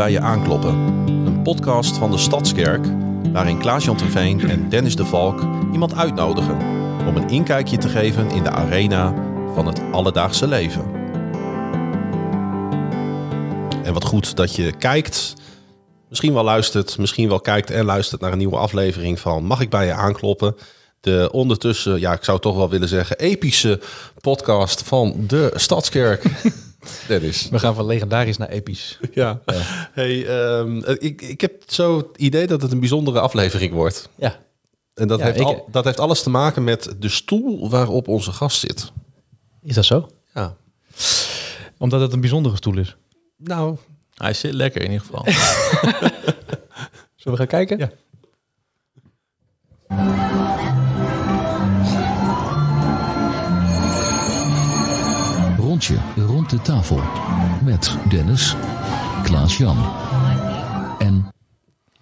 bij je aankloppen? Een podcast van de Stadskerk, waarin Klaas-Jan Terveen en Dennis de Valk iemand uitnodigen om een inkijkje te geven in de arena van het alledaagse leven. En wat goed dat je kijkt, misschien wel luistert, misschien wel kijkt en luistert naar een nieuwe aflevering van Mag ik bij je aankloppen? De ondertussen, ja, ik zou toch wel willen zeggen, epische podcast van de Stadskerk. Dennis. We gaan van legendarisch naar episch. Ja. Hey, ehm, ik, ik heb zo het idee dat het een bijzondere aflevering wordt. Ja. En dat, Ja, heeft, ik- al, dat heeft alles te maken met de stoel waarop onze gast zit. Is dat zo? Ja. Omdat het een bijzondere stoel is. Nou, Hij zit lekker in ieder geval. Zullen we gaan kijken? Ja. Rondje rond de tafel. Met Dennis, Klaas-Jan en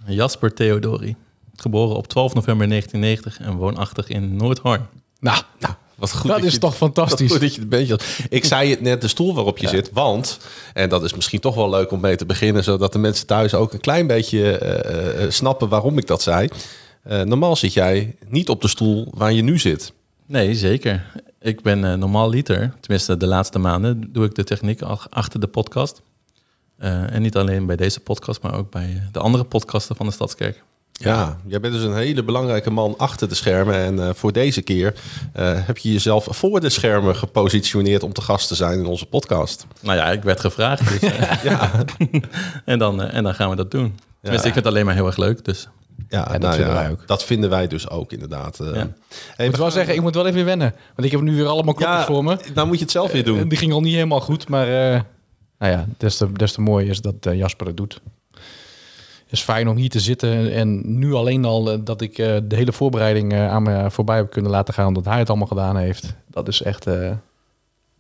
Jasper Theodori. Geboren op 12 november 1990 en woonachtig in Noordhoorn. Nou, nou, wat goed. dat is je- toch fantastisch. goed dat je het bent. Ik zei het net, de stoel waarop je zit. Want, en dat is misschien toch wel leuk om mee te beginnen... zodat de mensen thuis ook een klein beetje eh, eh, snappen waarom ik dat zei. Eh, normaal zit jij niet op de stoel waar je nu zit. Nee, zeker. Ik ben eh, normaal liter. Tenminste, de laatste maanden doe ik de techniek ach- achter de podcast. Eh, en niet alleen bij deze podcast, maar ook bij eh, de andere podcasten van de Stadskerk. Ja, jij bent dus een hele belangrijke man achter de schermen. En voor deze keer heb je jezelf voor de schermen gepositioneerd om te gast te zijn in onze podcast. Nou ja, ik werd gevraagd. Dus, Ja, en, dan, en dan gaan we dat doen. Tenminste, ik vind het alleen maar heel erg leuk. Dus ja, dat nou vinden ja, wij ook. Dat vinden wij dus ook inderdaad. eh. Ja. Hey, ik moet wel zeggen, ik moet wel even wennen. Want ik heb nu weer allemaal kopjes ja, voor me. nou moet je het zelf weer doen. Eh, Die ging al niet helemaal goed, maar eh, nou ja, des te, des te mooier is dat Jasper het doet. Het is fijn om hier te zitten en nu alleen al dat ik eh, de hele voorbereiding eh, aan me voorbij heb kunnen laten gaan, omdat hij het allemaal gedaan heeft. Dat is echt, eh,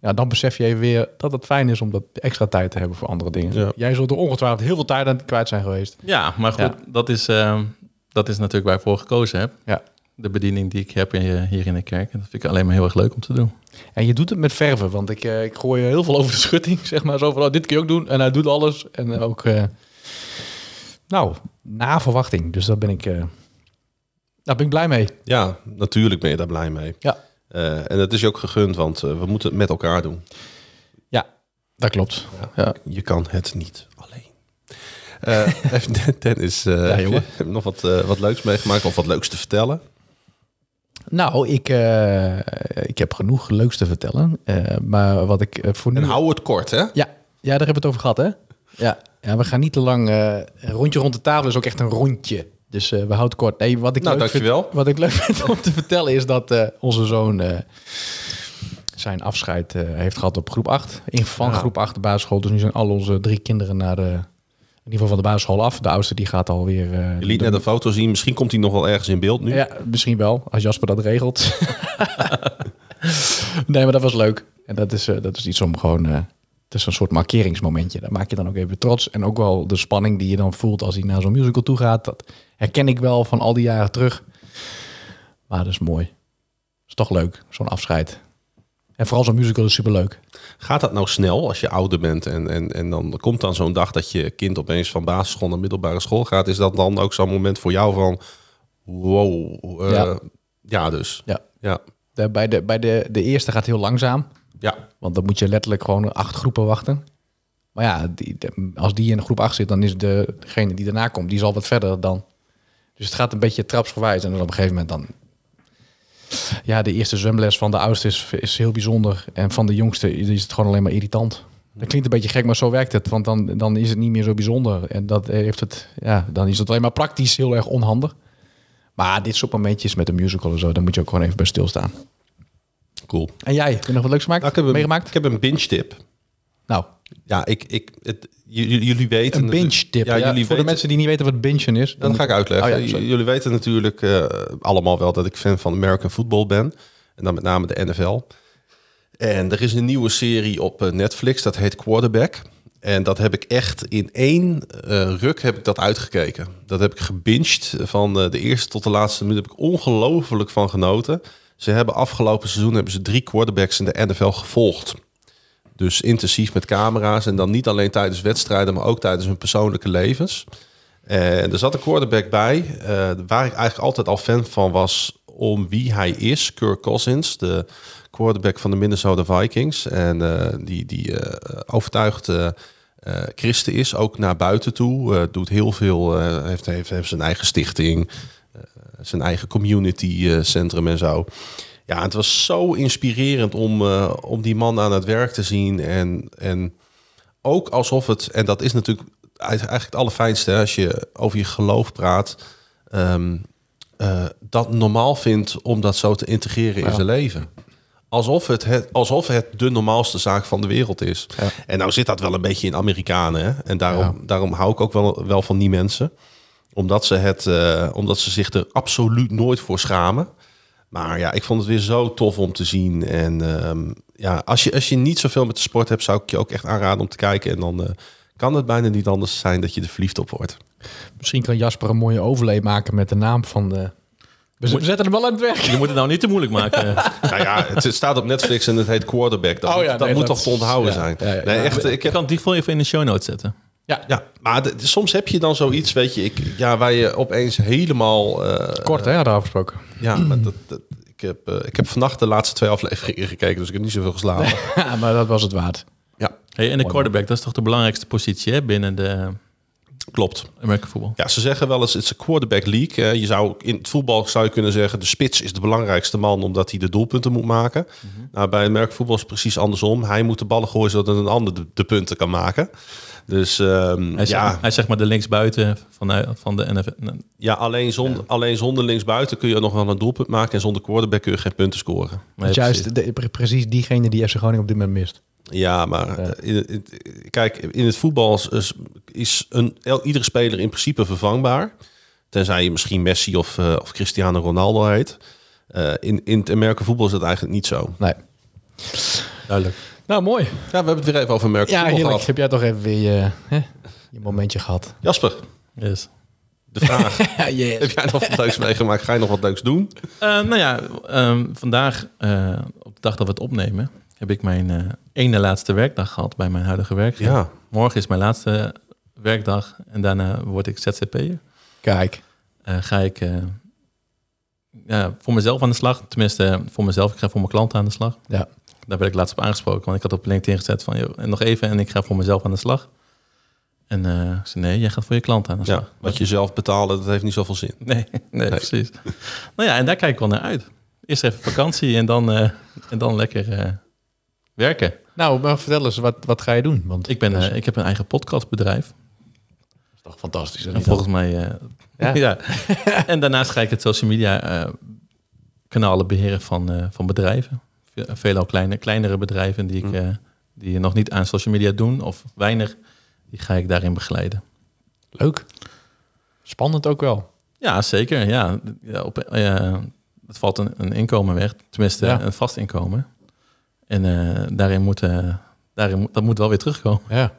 ja, dan besef je even weer dat het fijn is om dat extra tijd te hebben voor andere dingen. Ja. Jij zult er ongetwijfeld heel veel tijd aan kwijt zijn geweest. ja, maar goed, Ja. Dat, is, dat is natuurlijk waar ik voor gekozen heb. Ja. De bediening die ik heb in, hier in de kerk. En dat vind ik alleen maar heel erg leuk om te doen. En je doet het met verven, want ik, eh, ik gooi heel veel over de schutting, zeg maar. Zo van, oh, dit kun je ook doen. En hij doet alles. En ook, eh, nou, na verwachting. Dus daar ben ik, eh, daar ben ik blij mee. Ja, natuurlijk ben je daar blij mee. Ja. Eh, en dat is je ook gegund, want we moeten het met elkaar doen. Ja, dat klopt. Ja. Je kan het niet alleen. Eh eh, Ja, jongen. heb je nog wat, eh, wat leuks meegemaakt of wat leuks te vertellen? Nou, ik, ik heb genoeg leuks te vertellen. Eh, maar wat ik voor nu... En hou het kort, hè? Ja, ja, daar hebben we het over gehad, hè? Ja, ja we gaan niet te lang... een rondje rond de tafel is ook echt een rondje. Dus we houden het kort. Nee, wat ik, Nou, leuk vind, dankjewel. wat ik leuk vind om te vertellen is dat onze zoon zijn afscheid heeft gehad op groep 8. In van Ja. groep 8 de basisschool. Dus nu zijn al onze drie kinderen naar de, in ieder geval van de basisschool af. De oudste die gaat alweer... eh, Je liet net een foto zien. Misschien komt hij nog wel ergens in beeld nu. ja, misschien wel, als Jasper dat regelt. nee, maar dat was leuk. En dat is, eh, dat is iets om gewoon... eh, het is een soort markeringsmomentje. Daar maak je dan ook even trots. En ook wel de spanning die je dan voelt als hij naar zo'n musical toe gaat. Dat herken ik wel van al die jaren terug. Maar dat is mooi. is toch leuk, zo'n afscheid. En vooral zo'n musical is superleuk. Gaat dat nou snel als je ouder bent en, en, en dan komt dan zo'n dag dat je kind opeens van basisschool naar middelbare school gaat? Is dat dan ook zo'n moment voor jou van wow? eh, Ja. ja, dus. Ja. Ja. De, bij de, bij de, de eerste gaat heel langzaam. Ja. Want dan moet je letterlijk gewoon acht groepen wachten. Maar ja, die, de- als die in groep 8 zit, dan is de, degene die daarna komt, die is al wat verder dan. Dus het gaat een beetje trapsgewijs. En dan op een gegeven moment dan... Ja, de eerste zwemles van de oudste is, is heel bijzonder. En van de jongste is het gewoon alleen maar irritant. Dat klinkt een beetje gek, maar zo werkt het. Want dan, dan is het niet meer zo bijzonder. En dat heeft het, ja, dan is het alleen maar praktisch heel erg onhandig. Maar dit soort momentjes met een musical en zo, daar moet je ook gewoon even bij stilstaan. Cool. En jij, heb je nog wat leuks gemaakt? Nou, ik heb een, meegemaakt? Ik heb een binge tip. Nou, Ja, ik, ik, het, jullie weten. een binge tip. Ja, Ja, jullie voor de mensen die niet weten wat bingen is. Dan ga ik uitleggen. Oh ja, jullie weten natuurlijk eh, allemaal wel dat ik fan van American football ben. En dan met name de NFL. En er is een nieuwe serie op eh, Netflix, dat heet Quarterback. En dat heb ik echt in één eh, ruk heb ik dat uitgekeken. Dat heb ik gebinged. Van de eerste tot de laatste minuut heb ik ongelooflijk van genoten. Ze hebben afgelopen seizoen hebben ze drie quarterbacks in de NFL gevolgd. Dus intensief met camera's. En dan niet alleen tijdens wedstrijden, maar ook tijdens hun persoonlijke levens. En er zat een quarterback bij, eh, waar ik eigenlijk altijd al fan van was om wie hij is. Kirk Cousins, de quarterback van de Minnesota Vikings. En eh, die, die eh, overtuigd christen is, ook naar buiten toe. Doet heel veel, heeft, heeft, heeft zijn eigen stichting, zijn eigen community centrum en zo. Ja, het was zo inspirerend om, eh, om die man aan het werk te zien. En, en ook alsof het, en dat is natuurlijk eigenlijk het allerfijnste hè, als je over je geloof praat. ehm, eh, dat normaal vindt om dat zo te integreren in zijn leven. Alsof het, het, alsof het de normaalste zaak van de wereld is. Ja. En nou zit dat wel een beetje in Amerikanen. Hè? En daarom, Ja. daarom hou ik ook wel, wel van die mensen. Omdat ze, het, eh, omdat ze zich er absoluut nooit voor schamen. Maar ja, ik vond het weer zo tof om te zien. En ehm, ja, als je, als je niet zoveel met de sport hebt, zou ik je ook echt aanraden om te kijken. En dan eh, kan het bijna niet anders zijn dat je er verliefd op wordt. Misschien kan Jasper een mooie overlay maken met de naam van de... We, we zetten hem wel aan het werk. Je moet het nou niet te moeilijk maken. nou ja, het, staat op Netflix en het heet Quarterback. Dat, Oh moet, ja, dat nee, moet dat toch te onthouden ja, zijn? ja, ja. nee, Ja, echt, ik Ik heb, kan die voor even in de show notes zetten. Ja, ja, maar de- soms heb je dan zoiets, weet je, ik, ja, waar je opeens helemaal... eh, kort hè, hadden we afgesproken. Ja, maar dat, dat, ik, heb, eh, ik heb vannacht de laatste twee afleveringen gekeken, dus ik heb niet zoveel geslapen. Ja, maar dat was het waard. Ja, Hey, en de quarterback, dat is toch de belangrijkste positie hè, binnen de klopt. Voetbal? Ja, ze zeggen wel eens, het is een quarterback league. Je zou, in het voetbal zou je kunnen zeggen, de spits is de belangrijkste man omdat hij de doelpunten moet maken. Nou, bij het merkvoetbal is het precies andersom. Hij moet de ballen gooien zodat een ander de, de punten kan maken. Dus ehm, Hij is, ja, hij is zeg maar de linksbuiten van, de- van de NFL. ja, alleen, zonder, alleen zonder linksbuiten kun je nog wel een doelpunt maken. En zonder quarterback kun je geen punten scoren. Nee, juist de, pre- precies diegene die FC Groningen op dit moment mist. Ja, maar eh, in, het- in- kijk, in het voetbal is- is, een, el- iedere speler in principe vervangbaar. Tenzij je misschien Messi of, eh, of Cristiano Ronaldo heet. Eh, in, in het Amerika voetbal is het eigenlijk niet zo. Nee. Duidelijk. Nou, mooi. Ja, we hebben het weer even over Amerika Ja, voetbal heerlijk. gehad. Heb jij toch even weer je, hè, je momentje gehad? Jasper, Yes. de vraag. Yes. heb jij nog wat leuks meegemaakt? Ga je nog wat leuks doen? Eh, nou ja, ehm, vandaag, eh, op de dag dat we het opnemen, heb ik mijn eh, ene laatste werkdag gehad bij mijn huidige werkgever. Ja. Morgen is mijn laatste werkdag en daarna word ik ZZP'er. Kijk. Eh, ga ik eh, ja, voor mezelf aan de slag. Tenminste, voor mezelf. Ik ga voor mijn klanten aan de slag. Ja. Daar werd ik laatst op aangesproken. Want ik had op LinkedIn gezet van... Joh, en nog even en ik ga voor mezelf aan de slag. En ik zei, nee, jij gaat voor je klanten aan de slag. ja, wat je zelf betalen, dat heeft niet zoveel zin. Nee, nee, precies. nou ja, en daar kijk ik wel naar uit. Eerst even vakantie en dan, en dan lekker werken. Nou, maar vertel eens, wat, wat ga je doen? Want Ik, ben, dat eh, ik heb een eigen podcastbedrijf. is toch fantastisch. hè? En volgens mij... eh, Ja. ja. en daarnaast ga ik het social media eh, kanalen beheren van, eh, van bedrijven. Ve- Veelal kleine, kleinere bedrijven die, ik, eh, die nog niet aan social media doen of weinig. Die ga ik daarin begeleiden. Leuk. Spannend ook wel. Ja, zeker. Ja, ja op, eh, het valt een, een inkomen weg. Tenminste, Ja. een vast inkomen. En eh, daarin moet, eh, daarin dat moet wel weer terugkomen. Ja.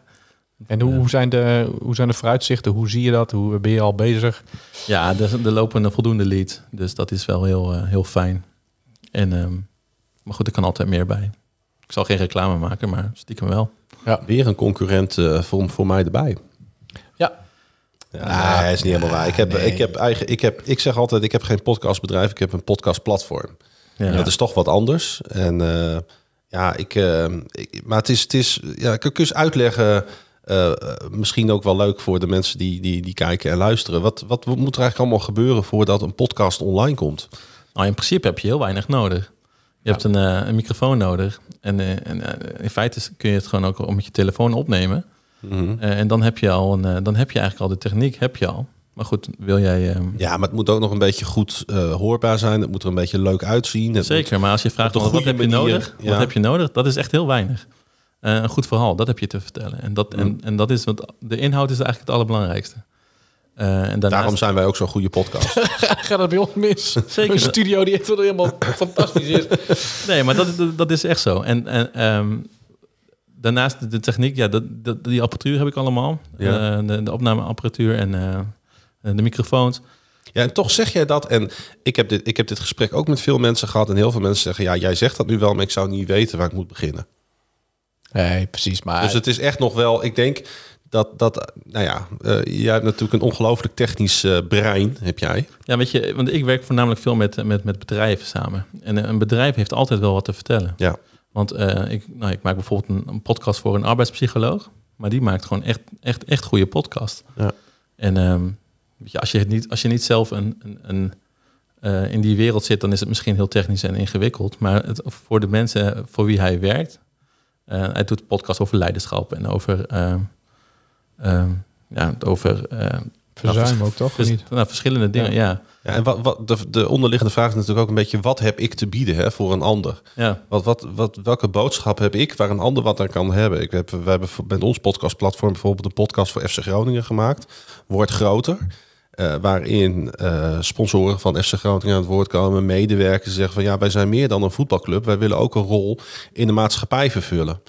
En hoe, hoe, zijn de, hoe zijn de vooruitzichten? Hoe zie je dat? Hoe ben je al bezig? Ja, er, er lopen een voldoende lead. Dus dat is wel heel, eh, heel fijn. En, ehm, maar goed, er kan altijd meer bij. Ik zal geen reclame maken, maar stiekem wel. Weer een concurrent eh, voor, voor mij erbij. Ja. Ja, Ah, nee, is niet helemaal waar. Ik, heb, nee. ik, heb eigen, ik, heb, ik zeg altijd, ik heb geen podcastbedrijf, ik heb een podcastplatform. Ja. Dat is toch wat anders. En eh, ja, ik, eh, ik- maar het is, het is, ja, ik kan eens uitleggen. eh, misschien ook wel leuk voor de mensen die, die, die kijken en luisteren. Wat, wat moet er eigenlijk allemaal gebeuren voordat een podcast online komt? Nou, in principe heb je heel weinig nodig. Je hebt een, eh, een microfoon nodig. En, eh, en in feite kun je het gewoon ook met je telefoon opnemen. Mhm. En dan heb je al een, dan heb je eigenlijk al de techniek, heb je al. Maar goed, wil jij. ehm, Ja, maar het moet ook nog een beetje goed eh, hoorbaar zijn. Het moet er een beetje leuk uitzien. Het Zeker, maar als je vraagt wat heb je nodig, ja. wat heb je nodig, dat is echt heel weinig. Eh, een goed verhaal, dat heb je te vertellen. En dat, en, Mm. en dat is wat de inhoud is eigenlijk het allerbelangrijkste. Eh, en daarnaast, Daarom zijn wij ook zo'n goede podcast. Gaat dat bij ons mis? Zeker. Een studio die echt wel helemaal fantastisch is. Nee, maar dat, dat, dat is echt zo. En, en ehm, daarnaast de, techniek, ja, dat, dat, die apparatuur heb ik allemaal. Ja. Eh, de, de opnameapparatuur en eh, de microfoons. Ja, en toch zeg jij dat. En ik heb, dit, ik heb dit gesprek ook met veel mensen gehad. En heel veel mensen zeggen, ja, jij zegt dat nu wel, maar ik zou niet weten waar ik moet beginnen. Nee, precies. Maar Dus het is echt nog wel, ik denk dat, dat nou ja, eh, jij hebt natuurlijk een ongelooflijk technisch eh, brein, heb jij. Ja, weet je, want ik werk voornamelijk veel met, met, met bedrijven samen. En eh, een bedrijf heeft altijd wel wat te vertellen. Ja. Want eh, ik, nou, ik maak bijvoorbeeld een, een podcast voor een arbeidspsycholoog. Maar die maakt gewoon echt, echt, echt goede podcast. Ja. En ehm, je, als, je het niet, als je niet zelf een, een, een, eh, in die wereld zit, dan is het misschien heel technisch en ingewikkeld. Maar het, voor de mensen voor wie hij werkt, eh, hij doet podcast over leiderschap en over, ehm, ehm, ja, over ehm, verzuim nou, ook toch? Vers- niet? nou, verschillende dingen. Ja. Ja, en wat, wat de, de onderliggende vraag is natuurlijk ook een beetje, wat heb ik te bieden hè, voor een ander? Ja. Wat, wat, wat, welke boodschap heb ik waar een ander wat aan kan hebben? Ik heb, we hebben met ons podcastplatform bijvoorbeeld een podcast voor FC Groningen gemaakt. Wordt groter. Eh, waarin eh, sponsoren van FC Groningen aan het woord komen. Medewerkers zeggen van ja, wij zijn meer dan een voetbalclub. Wij willen ook een rol in de maatschappij vervullen.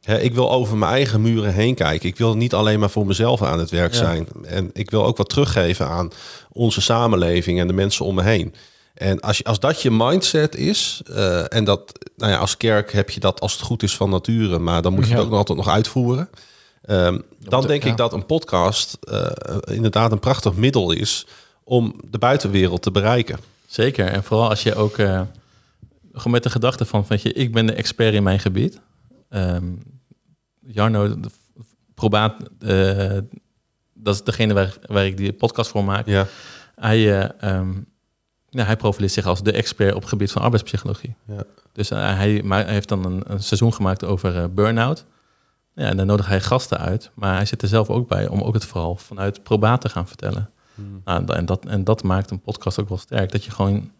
Hè, ik wil over mijn eigen muren heen kijken. Ik wil niet alleen maar voor mezelf aan het werk Ja. zijn. En ik wil ook wat teruggeven aan onze samenleving en de mensen om me heen. En als, je, als dat je mindset is, eh, en dat, nou ja, als kerk heb je dat als het goed is van nature, maar dan moet je Ja. het ook nog altijd nog uitvoeren. Ehm, dan denk ik dat een podcast eh, inderdaad een prachtig middel is om de buitenwereld te bereiken. Zeker. En vooral als je ook eh, gewoon met de gedachte van, weet je, ik ben de expert in mijn gebied. Ehm, Jarno, de probaat, eh, dat is degene waar, waar ik die podcast voor maak. Ja, Hij, ja, hij profileert zich als de expert op het gebied van arbeidspsychologie. Ja. Dus hij, maar hij heeft dan een, een seizoen gemaakt over burn-out. Ja, en dan nodigt hij gasten uit. Maar hij zit er zelf ook bij om ook het verhaal vanuit probaat te gaan vertellen. Nou, en, dat, en dat maakt een podcast ook wel sterk. Dat je gewoon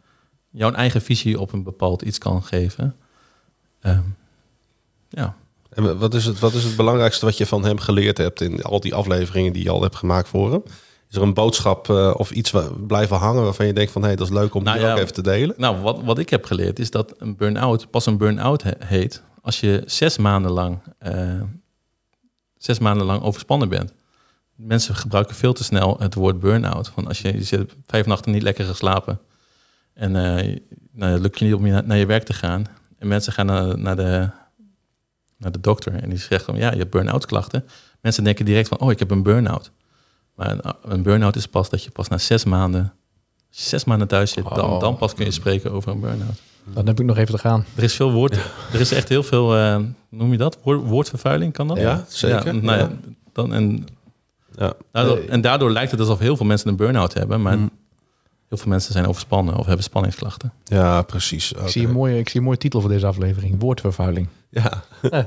jouw eigen visie op een bepaald iets kan geven. Ehm, ja. en wat is, het, wat is het belangrijkste wat je van hem geleerd hebt in al die afleveringen die je al hebt gemaakt voor hem? Is er een boodschap eh, of iets blijven hangen waarvan je denkt van hé, hey, dat is leuk om Nou die ja. ook even te delen? Nou, wat, wat ik heb geleerd is dat een burn-out pas een burn-out he- heet als je zes maanden lang, eh, zes maanden lang overspannen bent. Mensen gebruiken veel te snel het woord burn-out. Want als je, je zit vijf nachten niet lekker geslapen en eh nou, lukt je niet om je na- naar je werk te gaan. En mensen gaan naar, naar, de, naar de dokter en die zegt van ja, je hebt burn-out klachten. Mensen denken direct van oh, ik heb een burn-out. Maar een, een burn-out is pas dat je pas na zes maanden, zes maanden thuis zit, dan, dan pas kun je spreken over een burn-out. Dan heb ik nog even te gaan. Er is veel woord, er is echt heel veel, eh, noem je dat? Woord, woordvervuiling kan dat? Ja, zeker. Ja, nou ja, Ja. dan, en, Ja. daardoor, Nee. en daardoor lijkt het alsof heel veel mensen een burn-out hebben, maar Mm. heel veel mensen zijn overspannen of hebben spanningsklachten. ja, precies. Ik, zie een mooie, ik zie een mooie titel voor deze aflevering. Woordvervuiling. Ja,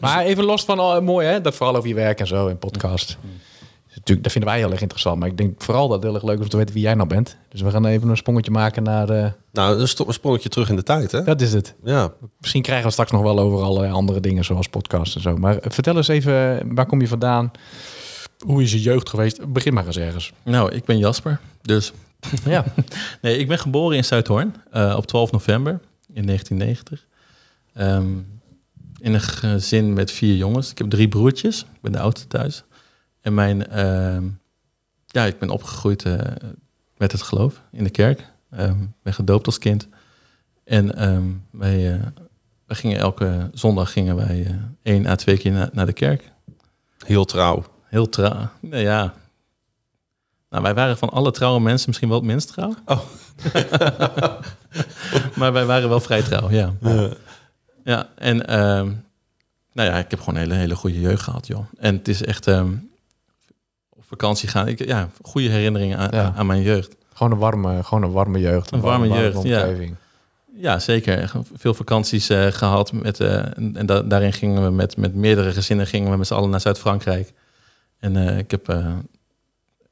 Maar even los van al mooi hè, dat vooral over je werk en zo in podcast. Is Natuurlijk, dat vinden wij heel erg interessant. Maar ik denk vooral dat het heel erg leuk is om te weten wie jij nou bent. Dus we gaan even een sprongetje maken naar... eh, nou, een sprongetje terug in de tijd, hè? dat is het. Ja, Misschien krijgen we straks nog wel over allerlei andere dingen zoals podcast en zo. Maar eh, vertel eens even, waar kom je vandaan? Hoe is je jeugd geweest? Begin maar eens ergens. Nou, ik ben Jasper, dus Ja. nee, ik ben geboren in Zuidhoorn eh, op 12 november in 1990. Ehm, in een gezin met vier jongens. Ik heb drie broertjes. Ik ben de oudste thuis. En mijn, ehm, ja, ik ben opgegroeid eh, met het geloof in de kerk. Ik ben gedoopt als kind. En ehm, wij, eh, wij gingen elke zondag gingen wij eh, één à twee keer na- naar de kerk. heel trouw. Heel trouw. Nou ja. Nou, wij waren van alle trouwe mensen misschien wel het minst trouw. Oh. maar wij waren wel vrij trouw, ja. Ja, en ehm, nou ja, ik heb gewoon een hele, hele goede jeugd gehad, joh. En het is echt op vakantie gaan. Ik, ja, goede herinneringen aan, Ja. aan mijn jeugd. Gewoon een warme, gewoon een warme jeugd. Een warme jeugd, ja. omgeving. Ja, zeker. Veel vakanties eh, gehad. Met, eh, en en da- daarin gingen we met, met meerdere gezinnen gingen we met z'n allen naar Zuid-Frankrijk. En eh, ik heb,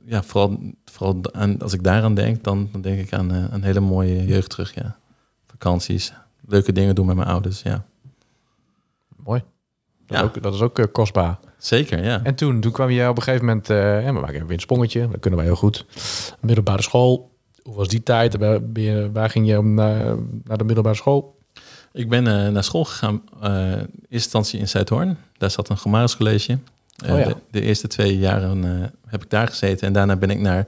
ja, vooral, vooral aan, als ik daaraan denk, dan, dan denk ik aan een hele mooie jeugd terug. Ja. Vakanties, leuke dingen doen met mijn ouders. Ja, Mooi. Dat, Ja. ook, dat is ook eh, kostbaar. zeker. Ja. En toen, toen kwam je op een gegeven moment... eh ja, we maken weer een sprongetje. Dat kunnen wij heel goed. Middelbare school. Hoe was die tijd? Waar, waar ging je om naar, naar de middelbare school? Ik ben eh, naar school gegaan, eh, in eerste instantie in Zuidhoorn. Daar zat een. Eh, Oh ja. de, de eerste twee jaren heb ik daar gezeten. En daarna ben ik naar,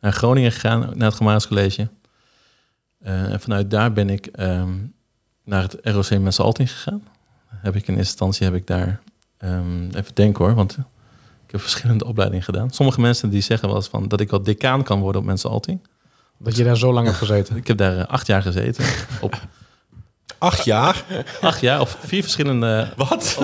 naar Groningen gegaan, naar het. Eh, en vanuit daar ben ik ehm, naar het ROC Mensalting gegaan. Heb ik in instantie heb ik daar ehm, even denken hoor, want ik heb verschillende opleidingen gedaan. Sommige mensen die zeggen wel eens van dat ik wel decaan kan worden op mensen Alting. Dat je daar zo lang hebt gezeten. Ik heb daar eh, acht jaar gezeten. op Acht jaar? acht jaar of vier verschillende, Wat?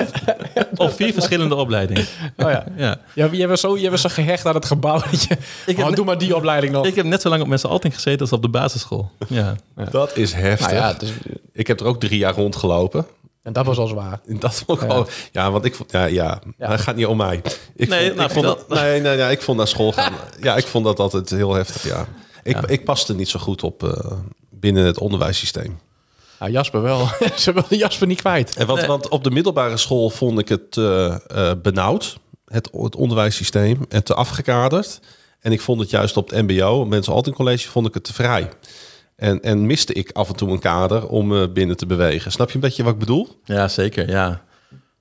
op vier verschillende opleidingen. Oh ja. Ja. Ja, jij was zo, jij was zo gehecht aan het gebouw. Dat je, Ik oh, net- doe maar die opleiding nog. Ik heb net zo lang op mensen Alting gezeten als op de basisschool. Ja. Dat is heftig. nou ja, dus, Ik heb er ook drie jaar rondgelopen. En dat was al zwaar. Dat vond ik wel- ja, want ik vond, ja, ja, Ja. het gaat niet om mij. Ik Nee, vond, nou, ik vond dat, nee, nee, nee, ik vond naar school gaan. Ja, ik vond dat altijd heel heftig. Ja, ik, Ja. ik paste niet zo goed op eh, binnen het onderwijssysteem. Nou, Jasper wel. Ze wilden Jasper niet kwijt. En want, Nee. want op de middelbare school vond ik het eh, eh, benauwd, het, het onderwijssysteem, en te afgekaderd. En ik vond het juist op het MBO, mensen altijd college, vond ik het te vrij. En, en miste ik af en toe een kader om eh, binnen te bewegen. Snap je een beetje wat ik bedoel? ja, zeker. Ja.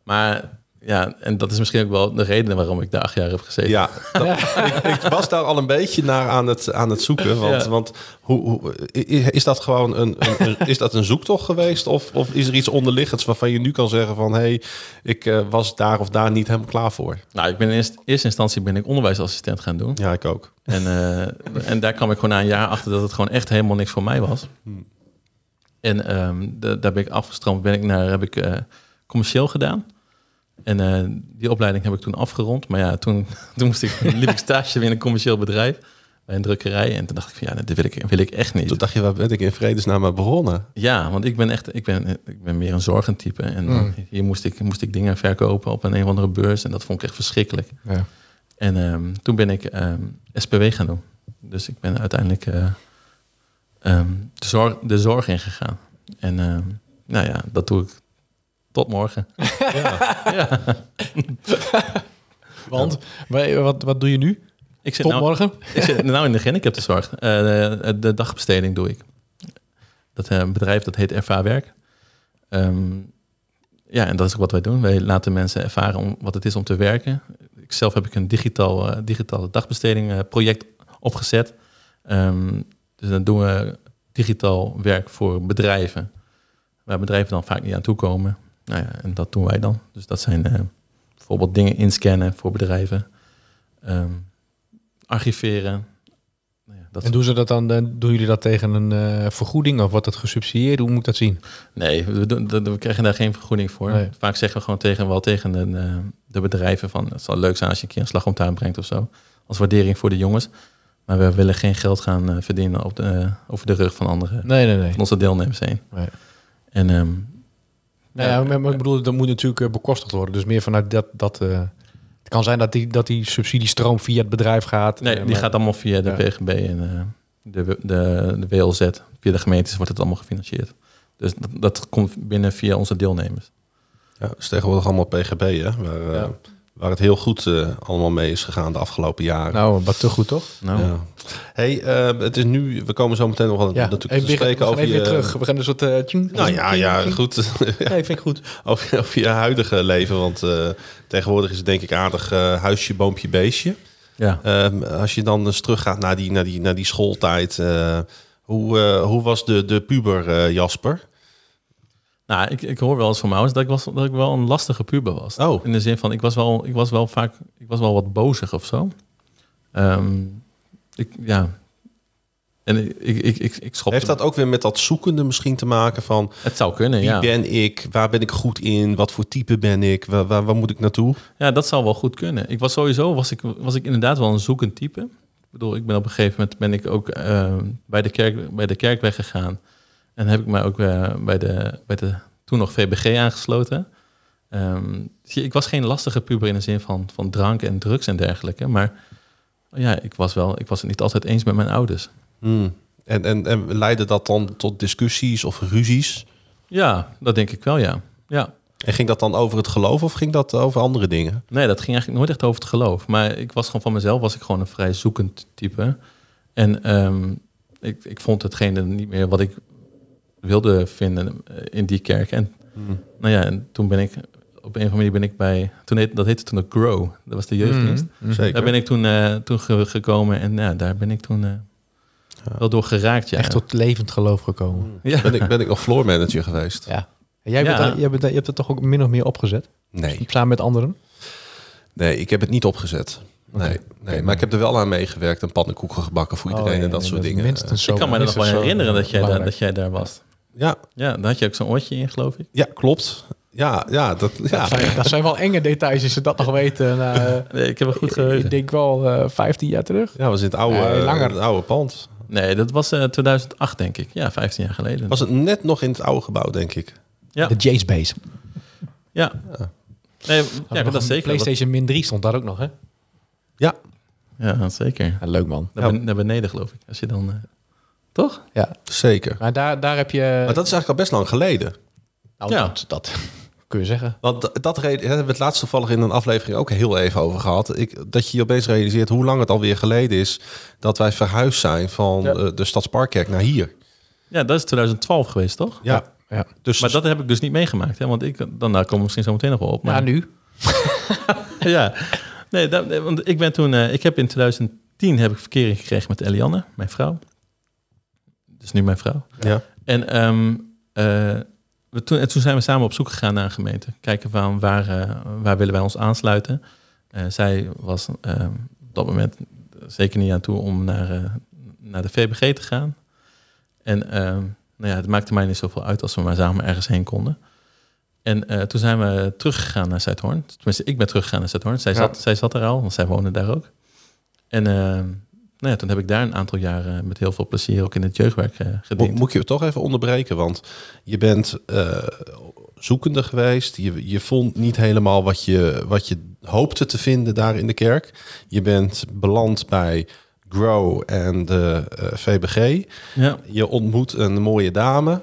Maar ja, en dat is misschien ook wel de reden waarom ik daar acht jaar heb gezeten. Ja, dat- ik, ik was daar al een beetje naar aan het, aan het zoeken. Want, Ja. want hoe, hoe, is dat gewoon een, een, is dat een zoektocht geweest? Of, of is er iets onderliggends waarvan je nu kan zeggen van... hé, hey, ik eh, was daar of daar niet helemaal klaar voor? Nou, ik ben in eerste, eerste instantie ben ik onderwijsassistent gaan doen. Ja, ik ook. En, eh, en daar kwam ik gewoon na een jaar achter dat het gewoon echt helemaal niks voor mij was. En ehm, de- daar ben ik afgestroomd, ben ik naar, heb ik eh, commercieel gedaan. En eh, die opleiding heb ik toen afgerond. Maar ja, toen, toen moest ik, liep ik stage in een commercieel bedrijf. Bij een drukkerij. En toen dacht ik van ja, dit wil ik, wil ik echt niet. Toen dacht je, waar ben ik in vredesnaam aan begonnen? Ja, want ik ben echt, ik ben, ik ben meer een zorgentype. En hier moest ik, moest ik dingen verkopen op een, een of andere beurs. En dat vond ik echt verschrikkelijk. Ja. En ehm, toen ben ik ehm, SPW gaan doen. Dus ik ben uiteindelijk eh, ehm, de, zorg, de zorg ingegaan. En ehm, nou ja, dat doe ik tot morgen. Want, wij- wat, wat doe je nu? Ik zit Tot nou, morgen? ik zit nou in de gehandicaptenzorg. Eh de, de dagbesteding doe ik. Dat eh, bedrijf dat heet Ervaar Werk. Ehm, ja, en dat is ook wat wij doen. Wij laten mensen ervaren om, wat het is om te werken. Ik zelf heb ik een digitaal, eh, digitale dagbesteding project opgezet. Ehm, dus dan doen we digitaal werk voor bedrijven. Waar bedrijven dan vaak niet aan toekomen. Nou ja, en dat doen wij dan. Dus dat zijn eh, bijvoorbeeld dingen inscannen voor bedrijven. Ehm, archiveren. Nou ja, dat En doen ze dat dan, eh, doen jullie dat tegen een eh, vergoeding of wordt dat gesubsidieerd? Hoe moet ik dat zien? Nee, we, doen, we krijgen daar geen vergoeding voor. Nee. Vaak zeggen we gewoon tegen, wel tegen de, de bedrijven van... het zal leuk zijn als je een keer een slag om tuin brengt of zo. Als waardering voor de jongens. Maar we willen geen geld gaan verdienen op de, over de rug van anderen. Nee, nee, nee. Van onze deelnemers heen. Nee. En ehm, Nou ja, maar, maar ik bedoel, dat moet natuurlijk eh, bekostigd worden. Dus meer vanuit dat... dat eh, het kan zijn dat die, dat die subsidiestroom via het bedrijf gaat. nee, eh, die maar- gaat allemaal via de Ja. PGB en eh, de, de, de WLZ. Via de gemeentes wordt het allemaal gefinancierd. Dus dat, dat komt binnen via onze deelnemers. Ja, dus tegenwoordig allemaal PGB, hè? Waar, eh, Ja. Waar het heel goed eh, allemaal mee is gegaan de afgelopen jaren. Nou, wat te goed, toch? Nou, Ja. Hey, eh, het is nu, we komen zo meteen nog wel Ja, natuurlijk even te spreken over even je, weer terug. We gaan een soort... eh, tjing, Nou ja, ja, goed. Nee, vind ik goed. over, over je huidige leven, want eh, tegenwoordig is het denk ik aardig eh, huisje, boompje, beestje. ja. Ehm, als je dan eens teruggaat naar die, naar die, naar die schooltijd, eh, hoe, eh, hoe was de, de puber eh, Jasper? Nou, ik, ik hoor wel eens van mijn ouders dat ik, was, dat ik wel een lastige puber was. Oh. In de zin van, ik was wel, ik was wel vaak, ik was wel wat bozig of zo. Ehm, ik, ja. En ik, ik, ik, ik, ik schopte- Heeft dat ook weer met dat zoekende misschien te maken van Het zou kunnen, wie ja. ben ik, waar ben ik goed in, wat voor type ben ik, waar, waar, waar moet ik naartoe? Ja, dat zou wel goed kunnen. Ik was sowieso, was ik, was ik inderdaad wel een zoekend type. Ik bedoel, ik ben op een gegeven moment ben ik ook ehm, bij, de kerk, bij de kerk weggegaan. En heb ik mij ook eh, bij, de, bij de toen nog VBG aangesloten. Ehm, ik was geen lastige puber in de zin van, van drank en drugs en dergelijke. Maar ja, ik was, wel, ik was het niet altijd eens met mijn ouders. Hmm. En, en, en leidde dat dan tot discussies of ruzies? Ja, dat denk ik wel, ja. Ja, En ging dat dan over het geloof of ging dat over andere dingen? Nee, dat ging eigenlijk nooit echt over het geloof. Maar ik was gewoon van mezelf, was ik gewoon een vrij zoekend type. En ehm, ik, ik vond hetgene niet meer wat ik wilde vinden eh, in die kerk. En nou ja, en toen ben ik op een of andere manier ben ik bij, toen heet, dat heette toen de Grow, dat was de jeugddienst. Zeker. Daar ben ik toen, eh, toen ge- gekomen en ja, daar ben ik toen eh, wel door geraakt. Ja. Echt tot levend geloof gekomen. ja. Ben ik, ben ik nog floor manager geweest. Ja. En jij, Ja. bent, dan- jij bent, je hebt het toch ook min of meer opgezet? Nee, Samen met anderen? nee, ik heb het niet opgezet. Nee, nee, maar ik heb er wel aan meegewerkt en pannenkoeken gebakken voor iedereen Oh, ja, en dat soort dingen. ik kan me nog wel herinneren dat jij, daar, dat jij daar was. Ja, Ja, daar had je ook zo'n oortje in, geloof ik. ja, klopt. Ja, ja, dat, ja. Dat, zijn, dat zijn wel enge details als ze dat nog weten. na, Nee, ik heb een goed ik geheugen. denk wel eh 15 jaar terug. Ja, was in het oude, Nee, langer. het oude pand. Nee, dat was eh 2008, denk ik. Ja, 15 jaar geleden. Was het net nog in het oude gebouw, denk ik. Ja. De Jace Base. Ja. Nee, ja, Nog dat zeker. PlayStation Min 3 stond daar ook nog, hè? Ja, Ja, zeker. Ja, leuk man. Naar, ben- naar beneden, geloof ik. Als je dan... eh, toch? Ja. zeker. Maar daar, daar heb je... Maar dat is eigenlijk al best lang geleden. nou, Ja. dat, dat kun je zeggen. Want dat reden, hebben we het laatst toevallig in een aflevering ook heel even over gehad. Ik, dat je je opeens realiseert hoe lang het alweer geleden is dat wij verhuisd zijn van Ja. eh, de Stadsparkkerk naar hier. Ja, dat is 2012 geweest, toch? Ja, Ja. dus Maar dat heb ik dus niet meegemaakt. Hè? Want ik, dan daar komen we misschien zo meteen nog wel op. Maar Maar, nu? ja. Nee, dat, nee, want ik ben toen... eh, ik heb in 2010 heb ik verkering gekregen met Elianne, mijn vrouw. Dus nu mijn vrouw. ja. En, ehm, eh, we toen, en toen zijn we samen op zoek gegaan naar een gemeente. Kijken van waar, eh, waar willen wij ons aansluiten. Eh, zij was ehm, op dat moment zeker niet aan toe om naar, naar de VBG te gaan. En ehm, nou ja, het maakte mij niet zoveel uit als we maar samen ergens heen konden. En toen zijn we teruggegaan naar Zuidhoorn. Tenminste, ik ben teruggegaan naar Zuidhoorn. Zij, Ja. zat, zij zat er al, want zij woonde daar ook. En nou ja, toen heb ik daar een aantal jaren met heel veel plezier ook in het jeugdwerk eh Mo- gediend. moet je toch even onderbreken, want je bent eh, zoekende geweest. Je, je vond niet helemaal wat je, wat je hoopte te vinden daar in de kerk. Je bent beland bij Grow en de eh, VBG. Ja, Je ontmoet een mooie dame.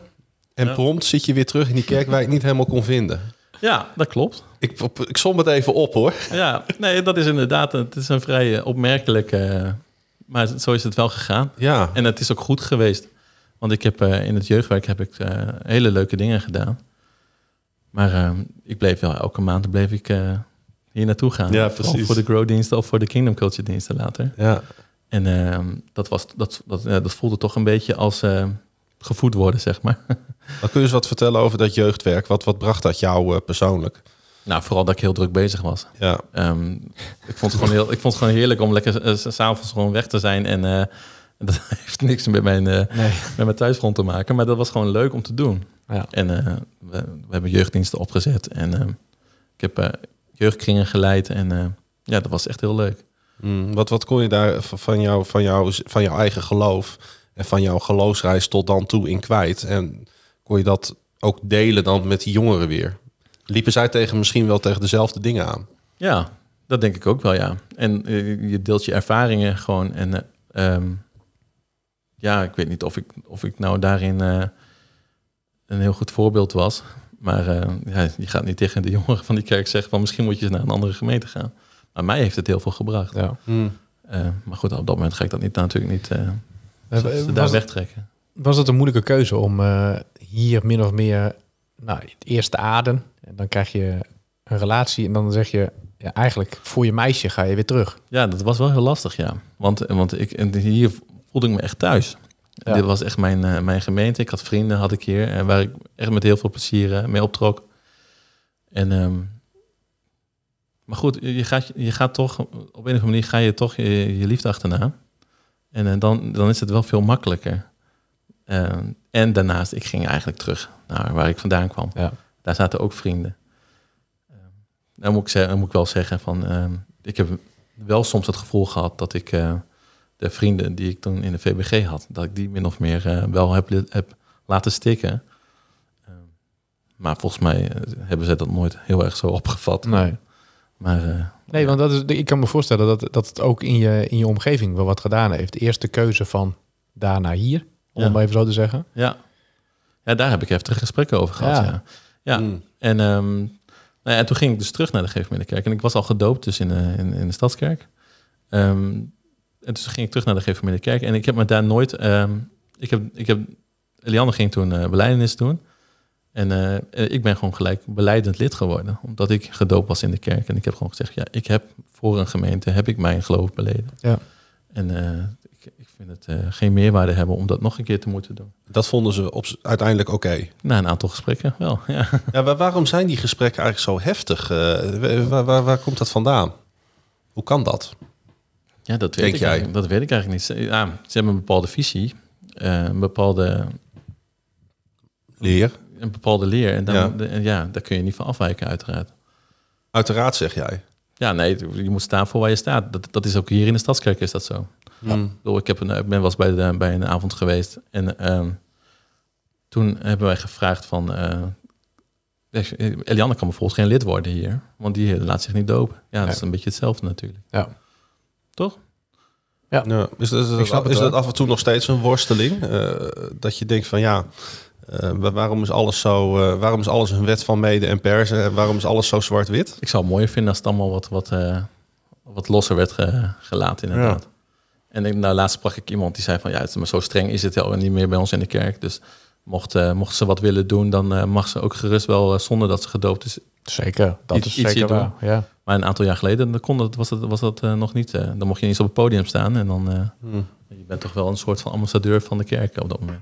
En Ja. prompt zit je weer terug in die kerk waar je het niet helemaal kon vinden. ja dat klopt. Ik, ik som het even op hoor. Ja, nee, dat is inderdaad het is een vrij eh, opmerkelijk... eh, maar zo is het wel gegaan. Ja, En het is ook goed geweest. Want ik heb eh, in het jeugdwerk heb ik eh, hele leuke dingen gedaan. Maar eh, ik bleef wel elke maand bleef ik eh, hier naartoe gaan. Ja, precies. Voor de grow-diensten of voor de Kingdom Culture diensten later. ja. En eh, dat, was, dat, dat, dat voelde toch een beetje als gevoed worden, zeg maar. Dan kun je eens wat vertellen over dat jeugdwerk. Wat, wat bracht dat jou persoonlijk? Nou, vooral dat ik heel druk bezig was. Ja, Ehm, ik, vond het gewoon heel, ik vond het gewoon heerlijk om lekker s- s'avonds gewoon weg te zijn. En eh, dat heeft niks met mijn, eh, Nee. met mijn thuisgrond te maken. Maar dat was gewoon leuk om te doen. Ja. En eh, we, we hebben jeugddiensten opgezet. En eh, ik heb eh, jeugdkringen geleid. En eh, ja, dat was echt heel leuk. Mm, wat, wat kon je daar van, jou, van, jou, van jouw eigen geloof en van jouw geloofsreis tot dan toe in kwijt? En kon je dat ook delen dan met die jongeren weer? Liepen zij tegen misschien wel tegen dezelfde dingen aan? Ja, dat denk ik ook wel, ja. En eh, je deelt je ervaringen gewoon. En eh, ehm, ja, ik weet niet of ik, of ik nou daarin eh, een heel goed voorbeeld was. Maar eh, ja, je gaat niet tegen de jongeren van die kerk zeggen van misschien moet je eens naar een andere gemeente gaan. Maar mij heeft het heel veel gebracht. Ja. Eh, maar goed, op dat moment ga ik dat niet, natuurlijk niet daar wegtrekken. Was het een moeilijke keuze om eh, hier min of meer, nou, het eerste adem, en dan krijg je een relatie en dan zeg je, ja, eigenlijk voor je meisje ga je weer terug. Ja, dat was wel heel lastig, ja. Want, want ik, en hier voelde ik me echt thuis. Ja. Dit was echt mijn, eh, mijn gemeente. Ik had vrienden, had ik hier, en waar ik echt met heel veel plezier eh, mee optrok. En, ehm, maar goed, je gaat, je gaat toch, op een of andere manier ga je toch je, je liefde achterna. En eh, dan, dan is het wel veel makkelijker. Ehm, en daarnaast, ik ging eigenlijk terug naar waar ik vandaan kwam. Ja. Daar zaten ook vrienden. Ehm, dan, moet ik zeggen, dan moet ik wel zeggen van, ehm, ik heb wel soms het gevoel gehad dat ik eh, de vrienden die ik toen in de VBG had, dat ik die min of meer eh, wel heb, heb laten stikken. Ehm, maar volgens mij eh, hebben ze dat nooit heel erg zo opgevat. Nee. Maar Nee, want dat is, ik kan me voorstellen dat, dat het ook in je, in je omgeving wel wat gedaan heeft. De eerste keuze van daar naar hier, om Ja. maar even zo te zeggen. ja. Ja, daar heb ik heftige gesprekken over gehad. Ja. Ja, ja. Mm. En, ehm, nou ja, en toen ging ik dus terug naar de Geefmiddenkerk. En ik was al gedoopt dus in, de- in, in de Stadskerk. Ehm, en dus ging ik terug naar de Geefmiddenkerk. En ik heb me daar nooit... ehm, ik heb, ik heb, Eliane ging toen eh beleidenis doen. En eh, ik ben gewoon gelijk beleidend lid geworden. Omdat ik gedoopt was in de kerk. En ik heb gewoon gezegd, ja, ik heb voor een gemeente heb ik mijn geloof beleden. Ja. En eh, vind het eh, geen meerwaarde hebben om dat nog een keer te moeten doen. Dat vonden ze op, uiteindelijk oké. Na een aantal gesprekken wel, ja. Ja, waar- waarom zijn die gesprekken eigenlijk zo heftig? Eh, waar, waar, waar komt dat vandaan? Hoe kan dat? Ja, dat weet, Denk ik jij? dat weet ik eigenlijk niet. Ze- Ja, ze hebben een bepaalde visie, eh, een bepaalde, Leer. een bepaalde leer. En dan, Ja. de- en ja, daar kun je niet van afwijken, uiteraard. Uiteraard zeg jij. Ja, nee, je moet staan voor waar je staat. Dat, dat is ook hier in de Stadskerk is dat zo. Hmm. Ik, bedoel, ik, heb een, ik ben wel eens bij, de, bij een avond geweest. En ehm, toen hebben wij gevraagd van... eh, Eliane kan bijvoorbeeld geen lid worden hier. Want die laat zich niet dopen. Ja, dat is een beetje hetzelfde natuurlijk. Ja. Toch? Ja, is, dat- is, Ik dat, snap het is dat wel. af en toe nog steeds een worsteling? Eh, dat je denkt van ja, eh, wa- waarom is alles zo? eh, waarom is alles een wet van mede en persen? En waarom is alles zo zwart-wit? Ik zou het mooier vinden als het allemaal wat, wat, eh, wat losser werd ge- gelaten inderdaad. En ik, nou, laatst sprak ik iemand die zei van... ja, het is maar zo streng is het al niet meer bij ons in de kerk. Dus mocht, eh, mocht ze wat willen doen... dan eh, mag ze ook gerust wel eh, zonder dat ze gedoopt is. Zeker, dat Iets- is iets zeker waar. Ja. Maar een aantal jaar geleden dan kon dat, was dat, was dat nog niet. dan mocht je niet eens op het podium staan. En dan... eh, Hmm. je bent toch wel een soort van ambassadeur van de kerk op dat moment.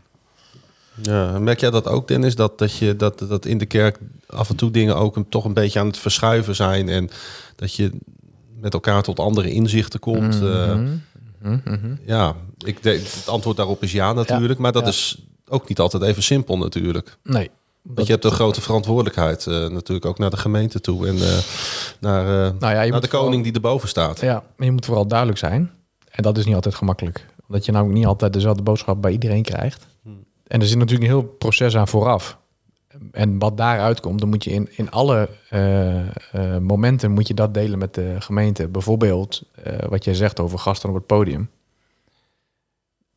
Ja, merk jij dat ook, Dennis? Dat, dat, je, dat, dat in de kerk af en toe dingen ook een, toch een beetje aan het verschuiven zijn. En dat je met elkaar tot andere inzichten komt. Eh, Mhm, ja, ik denk, het antwoord daarop is ja natuurlijk. maar dat ja. is ook niet altijd even simpel natuurlijk. Nee. Want je hebt een grote verantwoordelijkheid eh, natuurlijk ook naar de gemeente toe. En eh, naar, eh, Nou ja, naar de koning vooral- die erboven staat. Ja, maar je moet vooral duidelijk zijn. En dat is niet altijd gemakkelijk. Omdat je namelijk niet altijd dezelfde boodschap bij iedereen krijgt. En er zit natuurlijk een heel proces aan vooraf. En wat daaruit komt, dan moet je in, in alle eh, eh, momenten moet je dat delen met de gemeente. Bijvoorbeeld eh, wat jij zegt over gasten op het podium.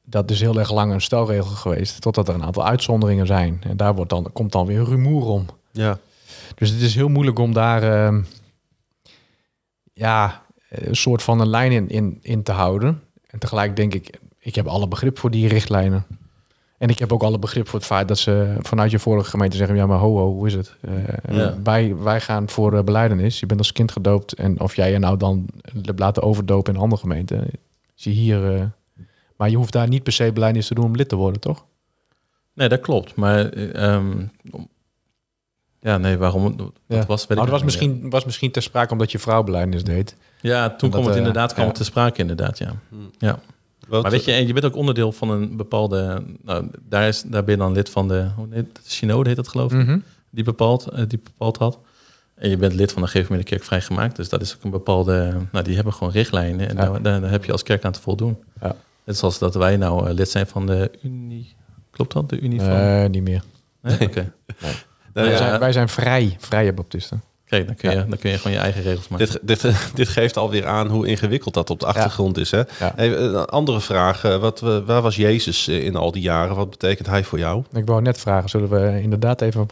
Dat is heel erg lang een stelregel geweest, totdat er een aantal uitzonderingen zijn. En daar wordt dan, komt dan weer rumoer om. Ja. Dus het is heel moeilijk om daar ehm, ja, een soort van een lijn in, in, in te houden. En tegelijk denk ik, ik heb alle begrip voor die richtlijnen. En ik heb ook alle begrip voor het feit dat ze vanuit je vorige gemeente zeggen... ja, maar ho, ho, hoe is het? Eh, Ja. wij, wij gaan voor uh, beleidenis. Je bent als kind gedoopt. En of jij je nou dan hebt laten overdopen in een andere gemeente... zie hier... eh, maar je hoeft daar niet per se beleidenis te doen om lid te worden, toch? Nee, dat klopt. Maar eh, ehm, ja, nee, waarom? Dat Ja. was, weet Nou, dat was misschien, was misschien ter sprake omdat je vrouw beleidenis deed. Ja, toen kwam het inderdaad kwam het te sprake, inderdaad, ja. ja. Wat- Maar weet je, en je bent ook onderdeel van een bepaalde... Nou, daar, is, daar ben je dan lid van de... Hoe heet het? Synode heet dat geloof ik? Mhm. Die bepaald, eh, die bepaald had. En je bent lid van de gegeven kerk vrijgemaakt. Dus dat is ook een bepaalde... Nou, die hebben gewoon richtlijnen. En Ja. daar, daar, heb je als kerk aan te voldoen. Ja. Net zoals dat wij nou eh, lid zijn van de Unie... Klopt dat? De Unie van... Eh, niet meer. Nee? Oké. Nou wij, ja, zijn, wij zijn vrij, vrije baptisten. Kijk, dan kun, je, Ja. dan kun je gewoon je eigen regels maken. Dit, dit, dit geeft alweer aan hoe ingewikkeld dat op de achtergrond is. Hè? Ja. Hey, een andere vraag. eh, Wat, we- waar was Jezus eh, in al die jaren? Wat betekent hij voor jou? Ik wou net vragen, zullen we inderdaad even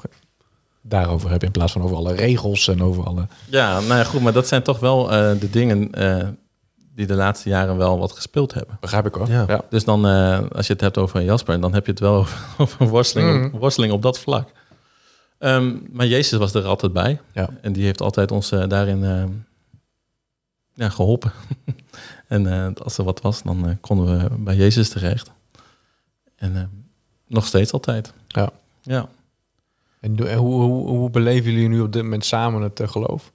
daarover hebben... in plaats van over alle regels en over alle... Ja, nou ja, goed, maar dat zijn toch wel eh, de dingen eh, die de laatste jaren wel wat gespeeld hebben. Begrijp ik hoor. Ja. Ja. Dus dan, eh, als je het hebt over Jasper, dan heb je het wel over, over een worsteling, op, worsteling op dat vlak. Ehm, maar Jezus was er altijd bij. Ja. En die heeft altijd ons eh, daarin eh, ja, geholpen. en eh, als er wat was, dan konden we bij Jezus terecht. En nog steeds altijd. Ja. Ja. En hoe, hoe, hoe beleven jullie nu op dit moment samen het geloof?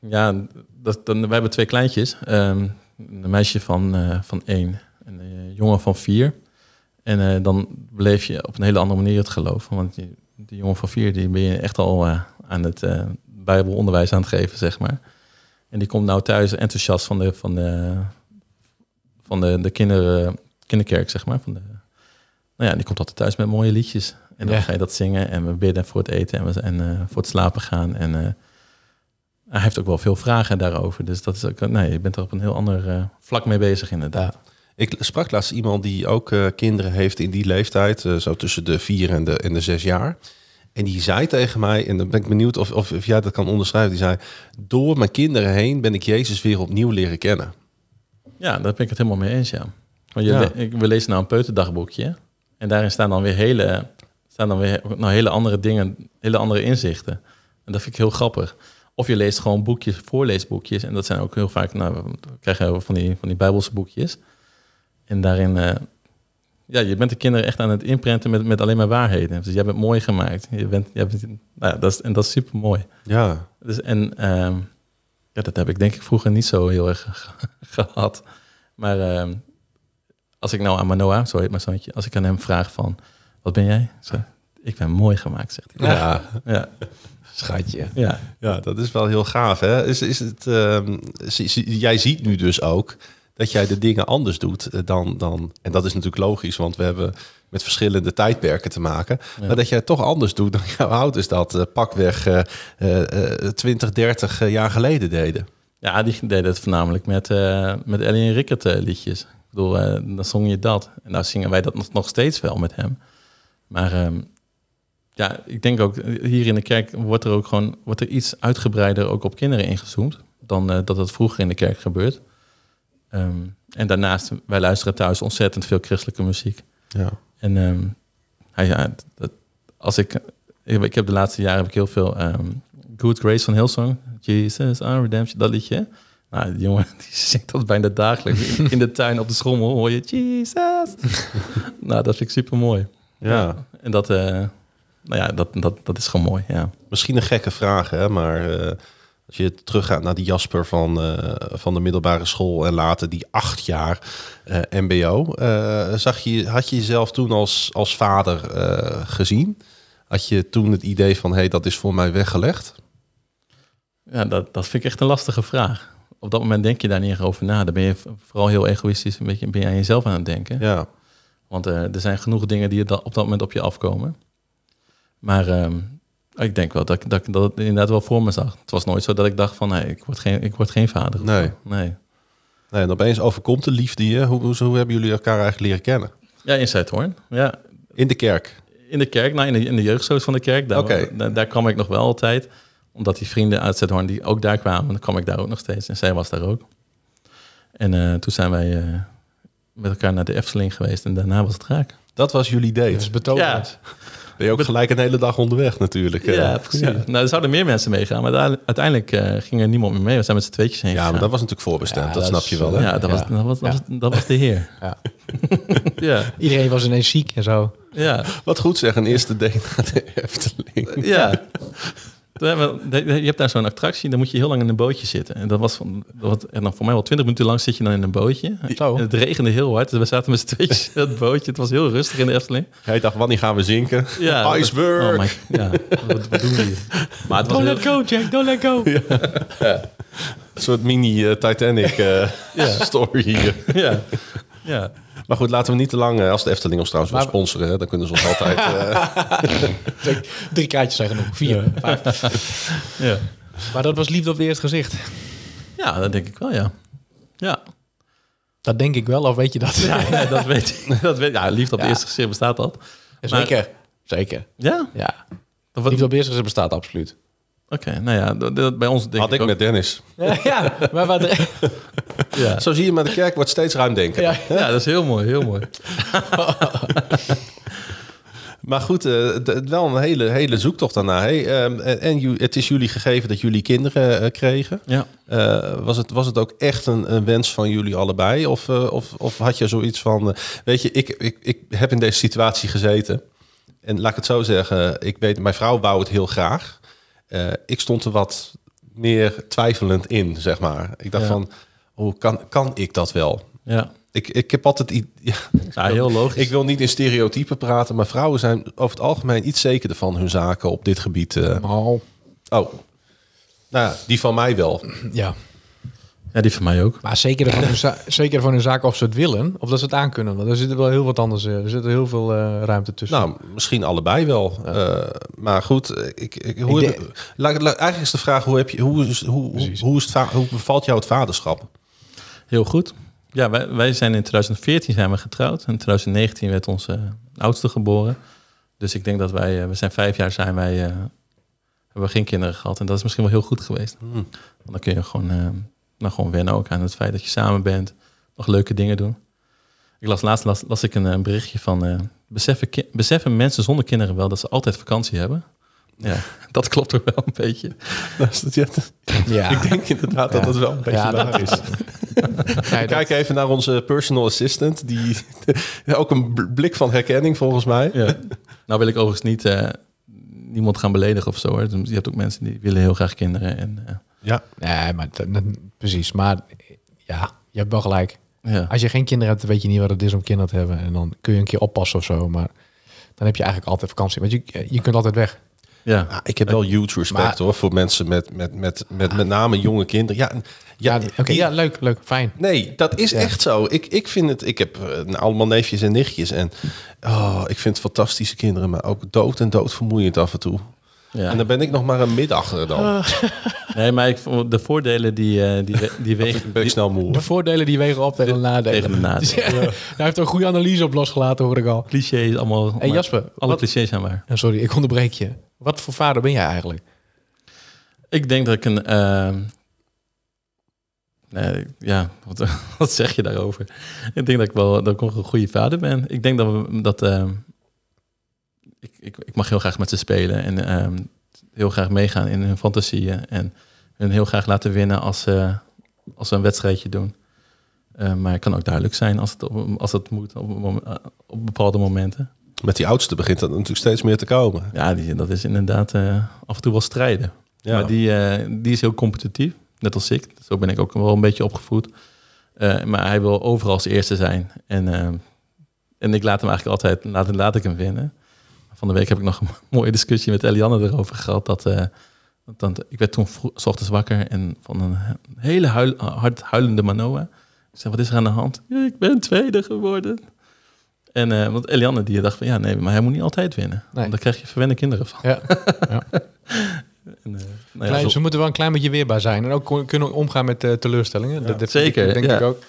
Ja, dat, dan, wij hebben twee kleintjes. Ehm, een meisje van, van één en een jongen van vier. En dan beleef je op een hele andere manier het geloof. Want die, die jongen van vier, die ben je echt al eh, aan het eh, bijbelonderwijs aan het geven, zeg maar. En die komt nou thuis enthousiast van de, van de, van de, de kinder, kinderkerk, zeg maar. Van de, nou ja, die komt altijd thuis met mooie liedjes. En dan Ja. ga je dat zingen en we bidden voor het eten en, we, en eh, voor het slapen gaan. En eh, hij heeft ook wel veel vragen daarover. Dus dat is ook, nee, je bent er op een heel ander eh, vlak mee bezig inderdaad. Ik sprak laatst iemand die ook eh, kinderen heeft in die leeftijd. eh, zo tussen de vier en de, en de zes jaar. En die zei tegen mij, en dan ben ik benieuwd of, of, of jij dat kan onderschrijven. Die zei, door mijn kinderen heen ben ik Jezus weer opnieuw leren kennen. Ja, daar ben ik het helemaal mee eens, ja. Want je Ja. le- we lezen nou een peuterdagboekje. En daarin staan dan weer hele, staan dan weer nou, hele andere dingen, hele andere inzichten. En dat vind ik heel grappig. Of je leest gewoon boekjes, voorleesboekjes. En dat zijn ook heel vaak, nou, we krijgen van die, van die Bijbelse boekjes. En daarin, eh, ja, je bent de kinderen echt aan het inprenten met, met alleen maar waarheden. Dus jij bent mooi gemaakt. Je bent, jij bent, nou ja, dat is, en dat is super mooi. Ja, Dus, en ehm, ja, dat heb ik denk ik vroeger niet zo heel erg gehad. Maar ehm, als ik nou aan Manoa, zo heet mijn zoontje, als ik aan hem vraag van, wat ben jij? Zo, ik ben mooi gemaakt, zegt hij. ja. Ja, Schatje. ja. Ja, dat is wel heel gaaf. Hè? Is, is het, ehm, jij ziet nu dus ook dat jij de dingen anders doet eh, dan, dan... En dat is natuurlijk logisch, want we hebben met verschillende tijdperken te maken. Maar dat jij het toch anders doet dan jouw ouders dat eh, pakweg eh, 20, 30 jaar geleden deden. Ja, die deden het voornamelijk met, eh met Ellie en Rickert liedjes. Ik bedoel, dan zong je dat. En nou zingen wij dat nog, steeds wel met hem. Maar ehm, ja, ik denk ook, hier in de kerk wordt er ook gewoon wordt er iets uitgebreider ook op kinderen ingezoomd. Dan dat het vroeger in de kerk gebeurt. Ehm, en daarnaast, wij luisteren thuis ontzettend veel christelijke muziek. Ja. En ehm, hij, ja, dat, als ik, ik, ik heb de laatste jaren heb ik heel veel ehm, Good Grace van Hillsong, Jesus, Our Redemption, dat liedje. Nou, die jongen die zingt dat bijna dagelijks. In, in de tuin op de schommel hoor je Jesus. nou, dat vind ik super mooi. Ja. En dat, eh, nou ja, dat, dat, dat is gewoon mooi. Ja. Misschien een gekke vraag, hè? maar eh, als je teruggaat naar die Jasper van, eh, van de middelbare school en later die acht jaar eh, MBO, eh, zag je, had je jezelf toen als, als vader gezien? Had je toen het idee van, hé, hey, dat is voor mij weggelegd? Ja, dat, dat vind ik echt een lastige vraag. Op dat moment denk je daar niet echt over na. Dan ben je vooral heel egoïstisch, een beetje ben je aan jezelf aan het denken. Ja, Want er zijn genoeg dingen die op dat moment op je afkomen. Maar ehm, ik denk wel dat ik, dat dat inderdaad wel voor me zag. Het was nooit zo dat ik dacht van, nee, ik word geen, ik word geen vader. Nee. nee. nee, en opeens overkomt de liefde je. Hoe, hoe, hoe hebben jullie elkaar eigenlijk leren kennen? Ja, in Zuidhoorn. Ja, In de kerk? in de kerk, nou, in de, in de jeugdzoos van de kerk. Daar, daar kwam ik nog wel altijd. Omdat die vrienden uit Zuidhoorn die ook daar kwamen, dan kwam ik daar ook nog steeds. En zij was daar ook. En eh, toen zijn wij eh, met elkaar naar de Efteling geweest. En daarna was het raak. Dat was jullie date. Dat is betoverend. Ben je ook gelijk een hele dag onderweg natuurlijk. eh. Ja, precies. Nou, er zouden meer mensen meegaan, maar daar- uiteindelijk eh, ging er niemand meer mee. We zijn met z'n tweetjes heen Ja, maar dat was natuurlijk voorbestemd. Ja, dat dat snap is, je wel, hè? ja, dat, was, Ja. dat, was, dat, Ja. was, dat was de heer. Ja. ja, Iedereen was ineens ziek en zo. ja, Wat goed zeg, een eerste date naar de Efteling. ja. Je hebt daar zo'n attractie, dan moet je heel lang in een bootje zitten. En dat was, van, dat was en dan voor mij wel twintig minuten lang zit je dan in een bootje. Zo. En het regende heel hard. Dus we zaten met z'n tweetjes in het bootje. Het was heel rustig in de Efteling. Hij dacht, wanneer gaan we zinken? Ja, Iceberg! Oh my, ja, wat, wat doen we hier? Maar het was Don't heel, let go, Jack. Don't let go. Een soort mini eh, Titanic eh, story hier. ja, ja. Maar goed, laten we niet te lang, eh, als de Efteling ons trouwens wil Maar- sponsoren, hè, dan kunnen ze ons altijd... eh, Drie kaartjes zijn genoeg. Vier, vijf. ja. Maar dat was liefde op het eerste gezicht. Ja, dat denk ik wel, ja. Ja, Dat denk ik wel, of weet je dat? ja, ja, dat weet ik. Dat weet, ja, liefde op het Ja. eerste gezicht bestaat dat. Zeker. Zeker. Ja? Ja. Liefde op het eerste gezicht bestaat absoluut. Oké, nou ja, dat, dat- bij ons denk had ik ook- met Dennis. Ja, maar wat... Ja. Zo zie je, maar de kerk wordt steeds ruimdenken. Ja, ja, dat is heel mooi, heel mooi. Maar goed, eh, d- wel een hele, hele zoektocht daarna. Hey, ehm, en en ju- het is jullie gegeven dat jullie kinderen eh, kregen. Ja. Eh, was, het, was het ook echt een, een wens van jullie allebei? Of, of, of had je zoiets van... weet je, ik, ik, ik heb in deze situatie gezeten. En laat ik het zo zeggen. Ik weet, mijn vrouw wou het heel graag. Eh, ik stond er wat meer twijfelend in, zeg maar. Ik dacht Ja. van, hoe kan, kan ik dat wel? Ja. Ik, ik heb altijd... Ja, ja, heel logisch. ik wil niet in stereotypen praten, maar vrouwen zijn over het algemeen iets zekerder van hun zaken op dit gebied. eh. Oh, Oh, nou ja, die van mij wel. ja. Ja, die van mij ook. Maar zeker van, hun zeker van hun zaak of ze het willen, of dat ze het aankunnen. Want er zit wel heel wat anders. eh, Er zit er heel veel eh, ruimte tussen. Nou, misschien allebei wel. Eh, maar goed, ik, ik, hoe, Ik eigenlijk is de vraag: hoe, heb je, hoe, is, hoe, hoe, Precies. hoe, is het, va- hoe bevalt jou het vaderschap? Heel goed. Ja, wij, wij zijn in 2014 zijn we getrouwd. In 2019 werd onze oudste geboren. Dus ik denk dat wij, we zijn vijf jaar zijn wij, eh, hebben we geen kinderen gehad. En dat is misschien wel heel goed geweest. Hmm. Want dan kun je gewoon, nou, gewoon wennen ook aan het feit dat je samen bent. Nog leuke dingen doen. Ik las laatst las, las ik een, berichtje van... eh, beseffen, ki- beseffen mensen zonder kinderen wel dat ze altijd vakantie hebben? Ja, dat klopt ook wel een beetje. Dat is het, ja. Ik denk inderdaad dat Ja. dat wel een beetje Ja, waar dat is. Dat- Kijk even naar onze personal assistant. Die ook een bl- blik van herkenning volgens mij. Ja. Nou wil ik overigens niet eh, niemand gaan beledigen of zo. Hoor. Je hebt ook mensen die willen heel graag kinderen. En, eh, Ja, Nee, maar precies. Maar ja, je hebt wel gelijk. ja. Als je geen kinderen hebt, weet je niet wat het is om kinderen te hebben. En dan kun je een keer oppassen of zo. Maar dan heb je eigenlijk altijd vakantie. Want je, je kunt altijd weg. ja. Ik heb wel huge respect Maar- hoor voor mensen met met, met, met met name jonge kinderen. Ja, ja, Ja, ja leuk, leuk, fijn. Nee, dat is Ja. echt zo. Ik, ik vind het. Ik heb eh, allemaal neefjes en nichtjes en oh, ik vind fantastische kinderen, maar ook dood en dood vermoeiend af en toe. Ja. En dan ben ik nog maar een middager dan. Nee, maar ik, de voordelen die, eh, die, die wegen ben ik snel moe. De voordelen die wegen op tegen de nadelen. tegen de nadelen. Ja, Hij heeft er een goede analyse op losgelaten, hoor ik al. clichés allemaal. Hey Jasper, alle wat- clichés zijn waar. Sorry, ik onderbreek je. Wat voor vader ben jij eigenlijk? Ik denk dat ik een. ehm, nee, ja, wat, wat zeg je daarover? Ik denk dat ik wel dat ik een goede vader ben. Ik denk dat we dat. Ik, ik, ik mag heel graag met ze spelen en ehm, heel graag meegaan in hun fantasieën en hun heel graag laten winnen als ze, als ze een wedstrijdje doen. Eh, maar ik kan ook duidelijk zijn als het, op- als het moet op, op bepaalde momenten. Met die oudste begint dat natuurlijk steeds meer te komen. Ja, die, dat is inderdaad eh, af en toe wel strijden. Ja. Maar die, eh, die is heel competitief, net als ik. Zo ben ik ook wel een beetje opgevoed. Eh, maar hij wil overal als eerste zijn. En, eh, en ik laat hem eigenlijk altijd, laat, laat ik hem winnen. Van de week heb ik nog een mooie discussie met Eliane erover gehad. Dat, eh, dat, dat- ik werd toen vroeg, 's ochtends wakker en van een hele huil, hard huilende Manoa. Ik zei, wat is er aan de hand? "Ja, ik ben tweede geworden. En eh, want Eliane die dacht van, ja nee, maar hij moet niet altijd winnen. Nee. Want daar krijg je verwende kinderen van. Ja. En, eh, nou ja, Klein, zo- ze moeten wel een klein beetje weerbaar zijn. En ook kunnen omgaan met eh, teleurstellingen. dat, dat zeker, Denk ja. ik ook.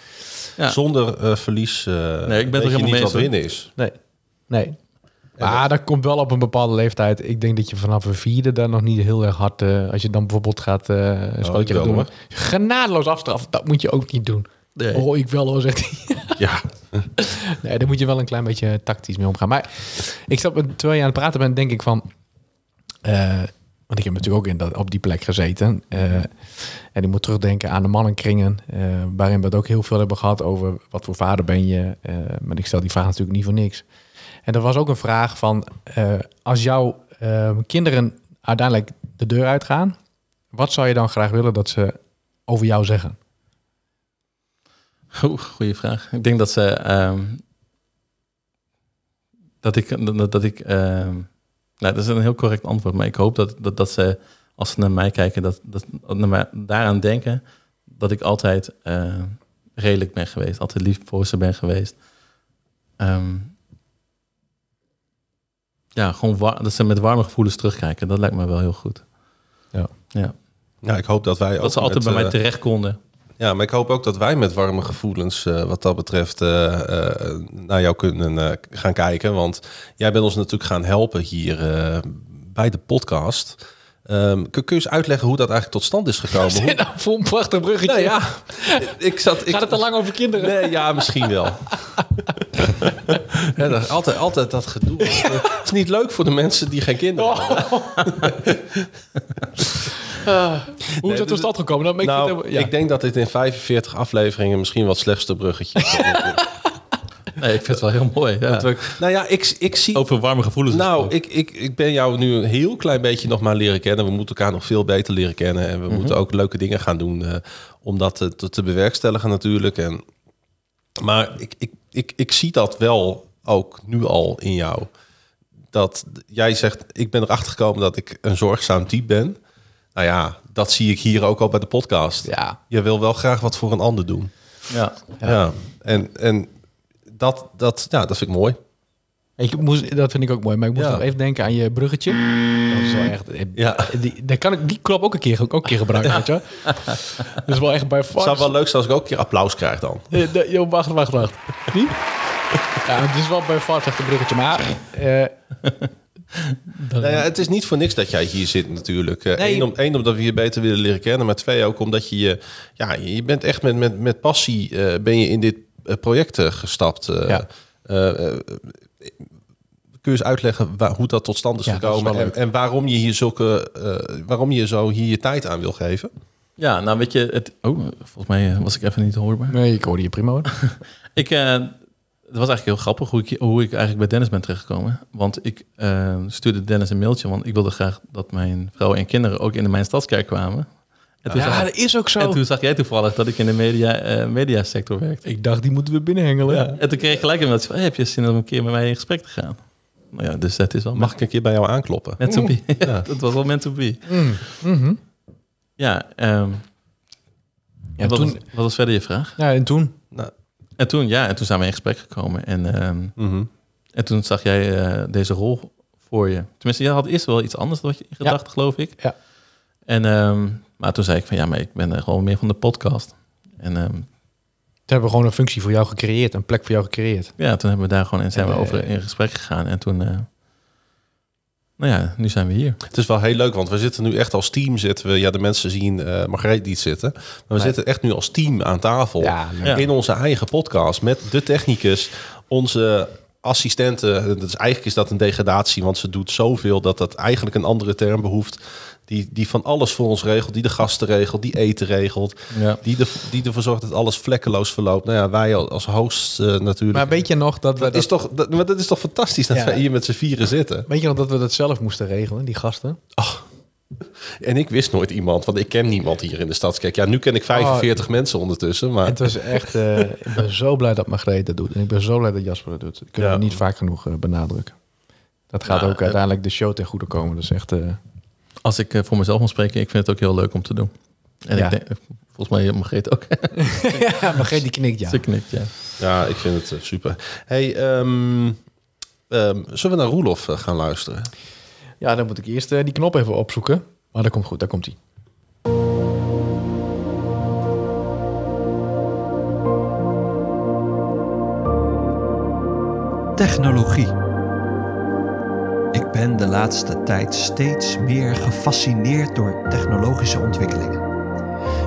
Ja. Zonder eh, verlies eh Nee, ik ben weet er helemaal niet mee wat eens, winnen is. Nee. Nee. Maar dat komt wel op een bepaalde leeftijd. Ik denk dat je vanaf een vierde daar nog niet heel erg hard... eh, als je dan bijvoorbeeld gaat eh een spelletje gaan doen. hoor. Genadeloos afstraffen, dat moet je ook niet doen. Nee. Oh, ik wel hoor, zegt hij. Ja, Nee, daar moet je wel een klein beetje tactisch mee omgaan. Maar ik snap, terwijl je aan het praten bent, denk ik van... eh, want ik heb natuurlijk ook in dat, op die plek gezeten. eh, en ik moet terugdenken aan de mannenkringen... waarin we het ook heel veel hebben gehad over... wat voor vader ben je? Maar ik stel die vraag natuurlijk niet voor niks. En er was ook een vraag van... eh, als jouw eh, kinderen uiteindelijk de deur uitgaan... wat zou je dan graag willen dat ze over jou zeggen? Goeie vraag. Ik denk dat ze. ehm, dat ik. Dat, ik ehm, nou, dat is een heel correct antwoord. Maar ik hoop dat, dat, dat ze, als ze naar mij kijken, dat, dat, naar mij, daaraan denken. dat ik altijd eh, redelijk ben geweest. Altijd lief voor ze ben geweest. Ehm, ja, gewoon dat ze met warme gevoelens terugkijken. Dat lijkt me wel heel goed. Ja. Ja. ja ik hoop dat wij ook Dat ze altijd met, bij mij eh, terecht konden. Ja, maar ik hoop ook dat wij met warme gevoelens eh, wat dat betreft eh, eh, naar jou kunnen eh, gaan kijken. Want jij bent ons natuurlijk gaan helpen hier eh, bij de podcast. Ehm, kun, kun je eens uitleggen hoe dat eigenlijk tot stand is gekomen? Hoe- nou, een prachtig bruggetje. Ja, ik zat. Ik, Gaat het te lang over kinderen? Nee, ja, misschien wel. ja, dat, is altijd, altijd dat gedoe. Het is niet leuk voor de mensen die geen kinderen hebben. Hoe is dat tot stand gekomen? Dan ik Nou, helemaal- ja. ik denk dat dit in 45 afleveringen misschien wat slechtste bruggetje is. Nee, ik vind het wel heel mooi. Ja. We- nou ja, ik, ik zie... Over warme gevoelens. Nou, ik, ik, ik ben jou nu een heel klein beetje nog maar leren kennen. We moeten elkaar nog veel beter leren kennen. En we moeten ook leuke dingen gaan doen eh, om dat te, te, te bewerkstelligen natuurlijk. En, maar ik, ik, ik, ik zie dat wel ook nu al in jou. Dat jij zegt, ik ben erachter gekomen dat ik een zorgzaam type ben. Nou ja, dat zie ik hier ook al bij de podcast. Ja. Je wil wel graag wat voor een ander doen. ja. Ja, en, en dat, dat, ja, dat vind ik mooi. Ik moest, dat vind ik ook mooi, maar ik moest Ja. nog even denken aan je bruggetje. Dat is wel echt... eh, Ja. Die, daar kan ik die klap ook een keer, ook een keer gebruiken, weet je. Dat is wel echt bij Het far... zou wel leuk zijn als ik ook een keer applaus krijg dan. Eh, de- Yo, wacht, wacht, wacht. Die? Ja, het is wel bij far echt een bruggetje, maar... eh, dan- Nou ja, het is niet voor niks dat jij hier zit natuurlijk. Eén Nee. om, één, omdat we je beter willen leren kennen. Maar twee, ook omdat je... je- Ja, je bent echt met, met, met passie eh, ben je in dit eh, project eh, gestapt. eh. Ja. Eh, eh, kun je eens uitleggen waar, hoe dat tot stand is Ja, dat is gekomen... en, waarom je hier zulke... eh, waarom je zo hier je tijd aan wil geven? Ja, nou weet je, het, oh, volgens mij eh, was ik even niet hoorbaar. Nee, ik hoorde je prima hoor. Ik, eh, het was eigenlijk heel grappig hoe ik, hoe ik eigenlijk bij Dennis ben terechtgekomen. Want ik stuurde Dennis een mailtje, want ik wilde graag dat mijn vrouw en kinderen ook in de Mijn Stadskerk kwamen. En toen, Ja, zag, dat is ook zo. en toen zag jij toevallig dat ik in de media, eh, mediasector werkte. Ik dacht, die moeten we binnenhengelen. Ja. En toen kreeg ik gelijk een mailtje van, hey, heb je zin om een keer met mij in gesprek te gaan? Nou ja, dus dat is wel Mag ik een keer bij jou aankloppen? meant to be. ja, dat was wel meant to be. Mm. Ja, ehm, Ja, wat, toen, was, wat was verder je vraag? ja, en toen? Nou, En toen, ja, en toen zijn we in gesprek gekomen. En, ehm, mhm. en toen zag jij eh, deze rol voor je. Tenminste, jij had eerst wel iets anders wat je in gedachten, geloof ik. Ja. En, ehm, maar toen zei ik van, ja, maar ik ben er gewoon meer van de podcast. En ehm, Toen hebben we gewoon een functie voor jou gecreëerd, een plek voor jou gecreëerd. ja, toen hebben we daar gewoon en zijn En, we over in gesprek gegaan. En toen, eh, nou ja, nu zijn we hier. Het is wel heel leuk, want we zitten nu echt als team. Zitten we, ja, de mensen zien eh Margreet niet zitten. Maar we Nee. zitten echt nu als team aan tafel. Ja, leuk. Ja. In onze eigen podcast. Met de technicus, onze assistenten. Dus eigenlijk is dat een degradatie, want ze doet zoveel dat dat eigenlijk een andere term behoeft. Die, die van alles voor ons regelt, die de gasten regelt, die eten regelt, Ja. die, de, die ervoor zorgt dat alles vlekkeloos verloopt. Nou ja, wij als host eh, natuurlijk. Maar weet je nog dat we dat, dat, is toch, dat, maar dat is toch fantastisch dat Ja. wij hier met z'n vieren zitten. weet je nog dat we dat zelf moesten regelen, die gasten? En ik wist nooit iemand, want ik ken niemand hier in de stadskerk. Ja, nu ken ik 45 mensen ondertussen, maar Het was echt, eh, ik ben zo blij dat Margreet dat doet. En ik ben zo blij dat Jasper dat doet. Dat kunnen Ja. we niet vaak genoeg eh, benadrukken. Dat gaat Ja, ook uiteindelijk de show ten goede komen. Dus echt, eh, Als ik eh, voor mezelf moet spreken, ik vind het ook heel leuk om te doen. En Ja. ik denk, volgens mij Margreet ook. ja, Margreet die knikt ja. Ze knikt, ja. ja, ik vind het eh, super. Hey, ehm, ehm, zullen we naar Roelof eh, gaan luisteren? Ja, dan moet ik eerst die knop even opzoeken. Maar dat komt goed, daar komt hij. Technologie. Ik ben de laatste tijd steeds meer gefascineerd door technologische ontwikkelingen.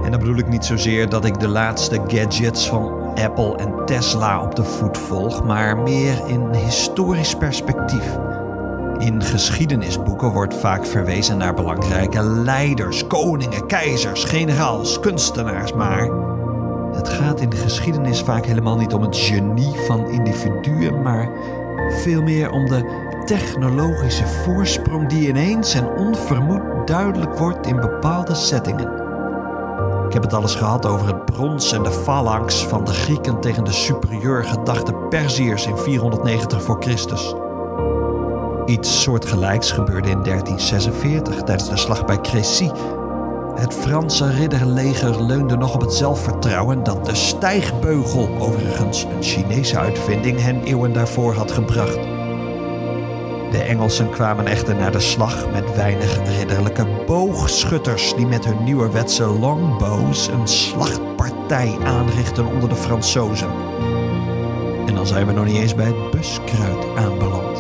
En dan bedoel ik niet zozeer dat ik de laatste gadgets van Apple en Tesla op de voet volg, maar meer in historisch perspectief. In geschiedenisboeken wordt vaak verwezen naar belangrijke leiders, koningen, keizers, generaals, kunstenaars, maar het gaat in de geschiedenis vaak helemaal niet om het genie van individuen, maar veel meer om de technologische voorsprong die ineens en onvermoed duidelijk wordt in bepaalde settingen. Ik heb het alles gehad over het brons en de phalanx van de Grieken tegen de superieur gedachte Perziërs in 490 voor Christus. Iets soortgelijks gebeurde in 1346 tijdens de slag bij Crécy het Franse ridderleger leunde nog op het zelfvertrouwen dat de stijgbeugel, overigens een Chinese uitvinding, hen eeuwen daarvoor had gebracht. De Engelsen kwamen echter naar de slag met weinig ridderlijke boogschutters die met hun nieuwerwetse longbows een slachtpartij aanrichten onder de Fransozen. En dan zijn we nog niet eens bij het buskruid aanbeland.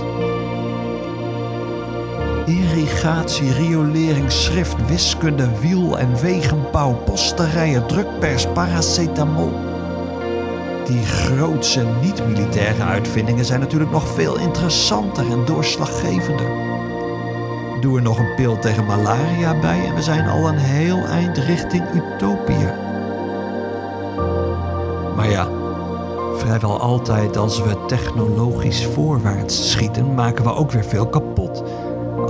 Irrigatie, riolering, schrift, wiskunde, wiel- en wegenbouw, posterijen, drukpers, paracetamol. Die grootse niet-militaire uitvindingen zijn natuurlijk nog veel interessanter en doorslaggevender. Doe er nog een pil tegen malaria bij en we zijn al een heel eind richting utopia. Maar ja, vrijwel altijd als we technologisch voorwaarts schieten, maken we ook weer veel kapot.